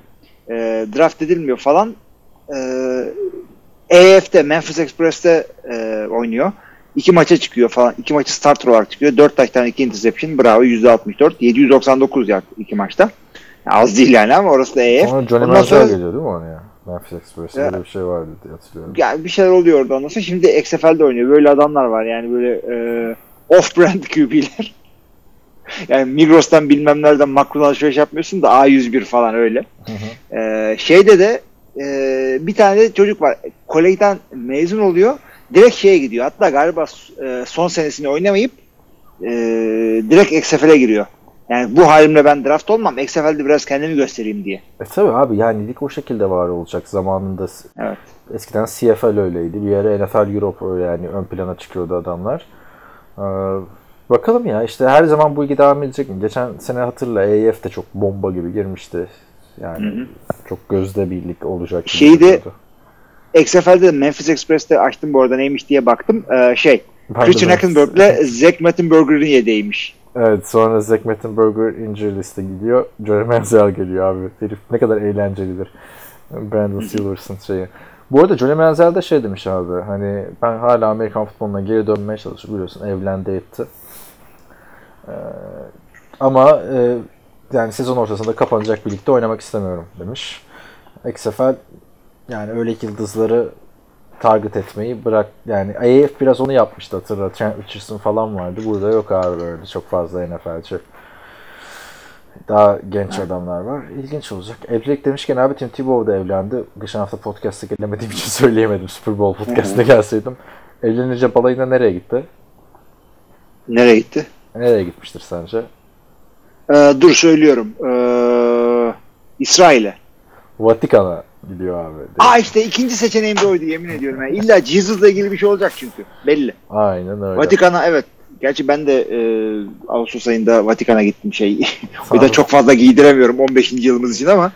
E, draft edilmiyor falan. E, EF'de Memphis Express'te e, oynuyor. İki maça çıkıyor falan. İki maçı starter olarak çıkıyor. Dört taştan iki interception. Bravo %64. 799 yard iki maçta. Az değil yani ama orası da EF. Sonra Johnny Manziel sonra- geliyor değil mi oraya? Memphis Express'te Ya. böyle bir şey vardı diye hatırlıyorum. yani bir şeyler oluyor orada ondan sonra. Şimdi XFL'de oynuyor. Böyle adamlar var yani böyle e, off-brand QB'ler. yani Migros'tan bilmem nereden makron alışveriş yapmıyorsun da A101 falan öyle. E, şeyde de e, bir tane de çocuk var. Kolejden mezun oluyor. Direkt şeye gidiyor. Hatta galiba e, son senesini oynamayıp e, direkt XFL'e giriyor. Yani bu halimle ben draft olmam. XFL'de biraz kendimi göstereyim diye. E tabi abi yani lig o şekilde var olacak zamanında. Evet. Eskiden CFL öyleydi. Bir ara NFL Europe öyle yani ön plana çıkıyordu adamlar. Ee, bakalım ya işte her zaman bu ilgi devam edecek mi? Geçen sene hatırla EF de çok bomba gibi girmişti. Yani çok gözde bir lig olacak. Şeyi de-. XFL'de de Memphis Express'te açtım bu arada neymiş diye baktım. Ee, şey de Christian Hackenberg'le Zach Mettenberger'ın yedeğiymiş. Evet sonra Zach Mettenberger injury liste gidiyor. Johnny Manziel geliyor abi. Herif ne kadar eğlencelidir. Brandon Steelers'ın şeyi. Bu arada Johnny Manziel de şey demiş abi. Hani ben hala Amerikan futboluna geri dönmeye çalışıyorum. Biliyorsun evlendi etti. Ee, ama e, yani sezon ortasında kapanacak bir ligde oynamak istemiyorum demiş. XFL yani öyle yıldızları target etmeyi bırak yani AF biraz onu yapmıştı hatırla. Trent Richardson falan vardı. Burada yok abi böyle çok fazla NFL'ci. Daha genç adamlar var. İlginç olacak. Evlilik demişken abi Tim Tebow da evlendi. Geçen hafta podcast'a gelemediğim için söyleyemedim. Super Bowl podcast'ına gelseydim. Evlenince balayına nereye gitti? Nereye gitti? Nereye gitmiştir sence? Ee, dur söylüyorum. Ee, İsrail'e. Vatikan'a gidiyor abi. Aa işte ikinci seçeneğim de oydu yemin ediyorum. Yani. İlla Jesus'la ilgili bir şey olacak çünkü. Belli. Aynen öyle. Vatikan'a evet. Gerçi ben de e, Ağustos ayında Vatikan'a gittim şey. Ol. de çok fazla giydiremiyorum 15. yılımız için ama.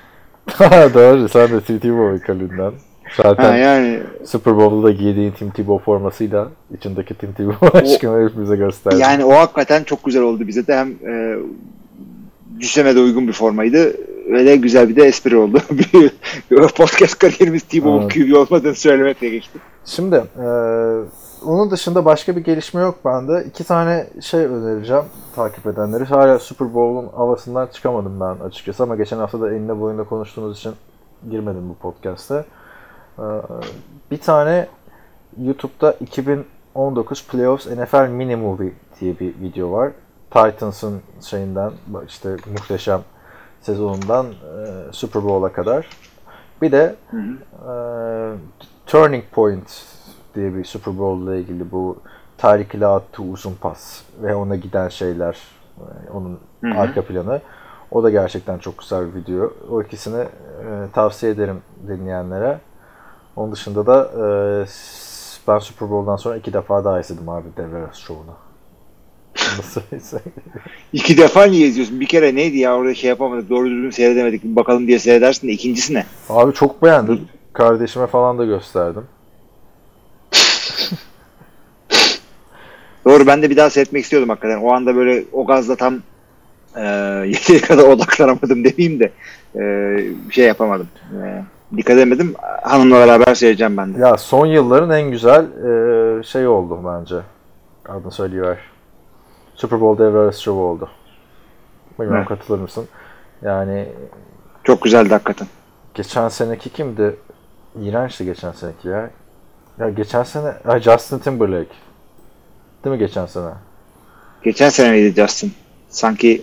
Doğru. Sen de Tim Tebow ikalından. Zaten Ha, yani Super Bowl'da da giydiğin Tim Tebow formasıyla içindeki Tim Tebow aşkını hepimize gösterdi. Yani o hakikaten çok güzel oldu bize de hem e, cüsseme de uygun bir formaydı de güzel bir de espri oldu. Podcast kariyerimiz T-Bow Evet. QB olmadığını söylemekle geçti. Şimdi e, onun dışında başka bir gelişme yok bende. İki tane şey önereceğim takip edenleri. Hala Super Bowl'un havasından çıkamadım ben açıkçası ama geçen hafta da enine boyunda konuştuğumuz için girmedim bu podcast'e. E, bir tane YouTube'da 2019 Playoffs NFL Mini Movie diye bir video var. Titans'ın şeyinden işte muhteşem sezonundan e, Super Bowl'a kadar. Bir de e, Turning Point diye bir Super Bowl ile ilgili bu Hill'e attığı uzun pas ve ona giden şeyler e, onun Hı hı. arka planı. O da gerçekten çok güzel bir video. O ikisini e, tavsiye ederim dinleyenlere. Onun dışında da e, ben Super Bowl'dan sonra iki defa daha izledim abi Devre Show'unu. İki defa niye izliyorsun? Bir kere neydi ya orada şey yapamadık doğru düzgün seyredemedik bakalım diye seyredersin de ikincisi ne? Abi çok beğendim. Kardeşime falan da gösterdim. Doğru ben de bir daha seyretmek istiyordum hakikaten. O anda böyle o gazla tam e, yeteri kadar odaklanamadım demeyeyim de e, şey yapamadım. E, dikkat edemedim. Hanımla beraber seyredeceğim ben de. Ya son yılların en güzel e, şey oldu bence. Adını söyleyiver. Super Bowl devre arası şovu oldu. Bilmiyorum Evet. katılır mısın? Yani Çok güzeldi hakikaten. geçen seneki kimdi? İğrençti geçen seneki ya. Ya geçen sene ha, Justin Timberlake. Değil mi geçen sene? Geçen sene miydi Justin? Sanki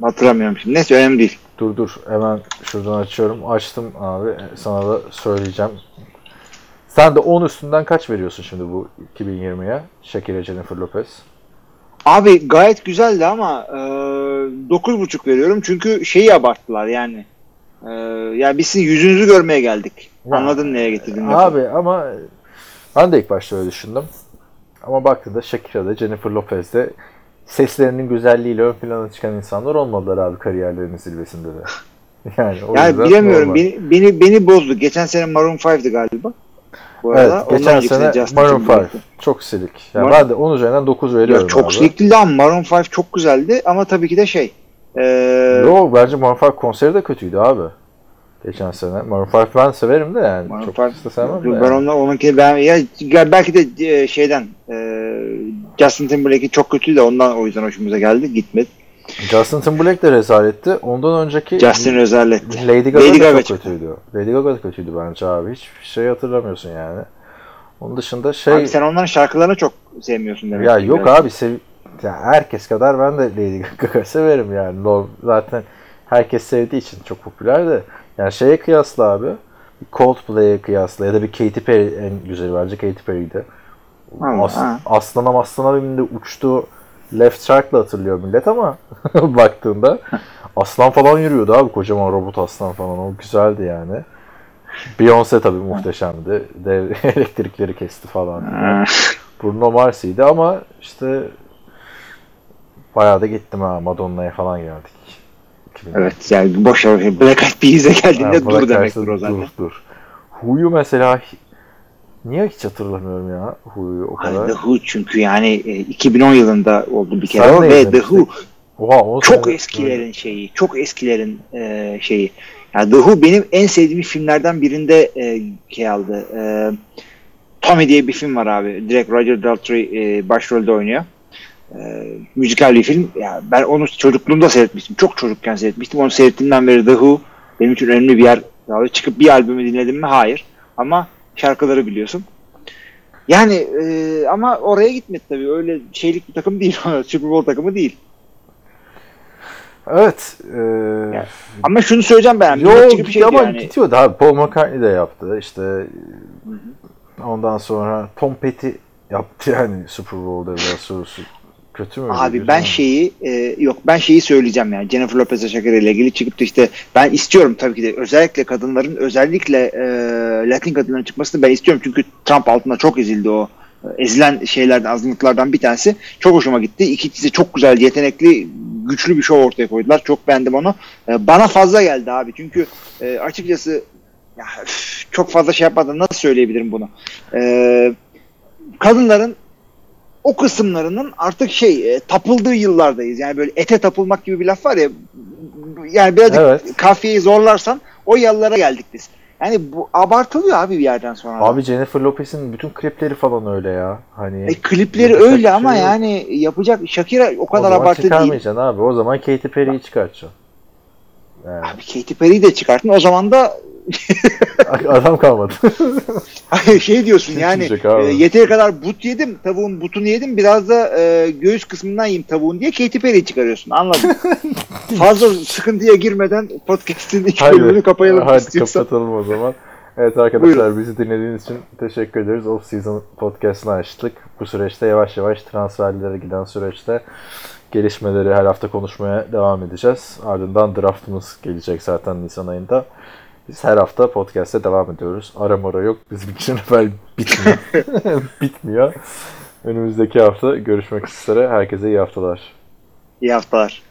hatırlamıyorum şimdi. Neyse önemli değil. Dur dur hemen şuradan açıyorum. Açtım abi. Sana da söyleyeceğim. Sen de 10 üstünden kaç veriyorsun şimdi bu 2020'ye? Shakira Jennifer Lopez. Abi gayet güzeldi ama e, 9.5 veriyorum çünkü şeyi abarttılar yani. E, ya biz sizin yüzünüzü görmeye geldik. Ya, Anladın neye getirdim? Abi ama ben de ilk başta öyle düşündüm. Ama baktığında Shakira'da, Jennifer Lopez'de seslerinin güzelliğiyle ön plana çıkan insanlar olmadılar abi kariyerlerinin zirvesinde de. Yani, o Yani bilemiyorum normal. beni, beni beni bozdu. Geçen sene Maroon 5'ti galiba. Bu arada. Evet, Ondan geçen sene Maroon 5 Timberlake'ti. çok silik. Yani Mar- ben de 10 üzerinden 9 veriyorum Ya çok abi. silik ama Maroon 5 çok güzeldi ama tabii ki de şey. E, Yo bence Maroon 5 konseri de kötüydü abi. Geçen sene. Maroon 5 ben severim de yani. Maroon Çok five- da sevmem. Ben yani. onunla onunki ben ya ya belki de e, şeyden e, Justin Timberlake'i çok kötüydü de ondan o yüzden hoşumuza geldi. Gitmedi. Justin Timberlake de rezaletti. Ondan önceki Justin rezaletti. Lady Gaga, Lady Gaga çok çıktı. kötüydü. Lady Gaga da kötüydü bence abi. Hiçbir şey hatırlamıyorsun yani. Onun dışında şey... Abi sen onların şarkılarını çok sevmiyorsun demek. ya yok biraz. abi sev... ya herkes kadar ben de Lady Gaga severim yani. Zaten herkes sevdiği için çok popüler de. Yani şeye kıyasla abi. Coldplay'e kıyasla ya da bir Katy Perry en güzeli bence Katy Perry'di. As, aslana maslana bindi uçtu Left Shark'la hatırlıyor millet ama baktığında aslan falan yürüyordu abi kocaman robot aslan falan o güzeldi yani. Beyoncé tabii muhteşemdi. Dev elektrikleri kesti falan. Bruno Mars'iydi ama işte bayağı da gittim ha Madonna'ya falan geldik. 2000'de. Evet yani boş ver. Black Eyed Peas'e geldiğinde Ha, dur demektir o zaten. Dur dur. Hu'yu mesela niye hiç hatırlamıyorum ya Hu'yu o Ay, kadar. The Who çünkü yani e, 2010 yılında oldu bir kere Sen o ve The. Who Oha, onu çok sen- eskilerin şeyi, çok eskilerin e, şeyi. Yani The Who benim en sevdiğim filmlerden birinde e, şey aldı. E, Tommy diye bir film var abi. Direkt Roger Daltrey e, başrolde oynuyor. E, müzikal bir film. Ya ben onu çocukluğumda seyretmiştim. Çok çocukken seyretmiştim. Onu seyrettiğimden beri The Who benim için önemli bir yer. Yani çıkıp bir albümü dinledim mi? Hayır. Ama şarkıları biliyorsun. Yani e, ama oraya gitmedi tabii. Öyle şeylik bir takım değil. Super Bowl takımı değil. Evet. E, Yani Ama şunu söyleyeceğim ben. Yo bir şeydi ama yani. gidiyordu abi. Paul McCartney de yaptı. İşte ondan sonra Tom Petty yaptı yani Super Bowl'da biraz sorusu. Kötü mü? Abi ben mü? şeyi e, yok ben şeyi söyleyeceğim yani Jennifer Lopez'e Shakira ile ilgili çıkıp da işte ben istiyorum tabii ki de. Özellikle kadınların özellikle e, Latin kadınların çıkmasını ben istiyorum. Çünkü Trump altında çok ezildi o E, ezilen şeylerden azınlıklardan bir tanesi. Çok hoşuma gitti. İkisi çok güzel yetenekli güçlü bir şov ortaya koydular. Çok beğendim onu. E, bana fazla geldi abi. Çünkü e, açıkçası ya, üf, çok fazla şey yapmadan nasıl söyleyebilirim bunu? E, kadınların o kısımlarının artık şey e, tapıldığı yıllardayız. Yani böyle ete tapılmak gibi bir laf var ya. Yani birazcık Evet. kafiyeyi zorlarsan o yıllara geldik biz. Yani bu abartılıyor abi bir yerden sonra. Abi Jennifer Lopez'in bütün klipleri falan öyle ya. Hani E, klipleri öyle şey ama yok. yani yapacak Shakira o o kadar zaman abartı değil. çıkarmayacaksın abi. O zaman Katy Perry'yi çıkartacaksın. Yani, Abi Katy Perry'yi de çıkartın. O zaman da adam kalmadı. şey diyorsun yani e, yeteri kadar but yedim. Tavuğun butunu yedim. Biraz da e, göğüs kısmından yiyeyim tavuğun diye Katy Perry'yi çıkarıyorsun. Anladın? Fazla sıkıntıya girmeden podcast'in ilk bölümünü kapayalım Hadi istiyorsan. kapatalım o zaman. Evet arkadaşlar bizi dinlediğiniz için teşekkür ederiz. Off Season podcast'ını açtık. Bu süreçte yavaş yavaş transferlere giden süreçte gelişmeleri her hafta konuşmaya devam edeceğiz. Ardından draftımız gelecek zaten Nisan ayında. Biz her hafta podcast'e devam ediyoruz. Ara yok. Bizim için NFL bitmiyor. bitmiyor. Önümüzdeki hafta görüşmek üzere. Herkese iyi haftalar. İyi haftalar.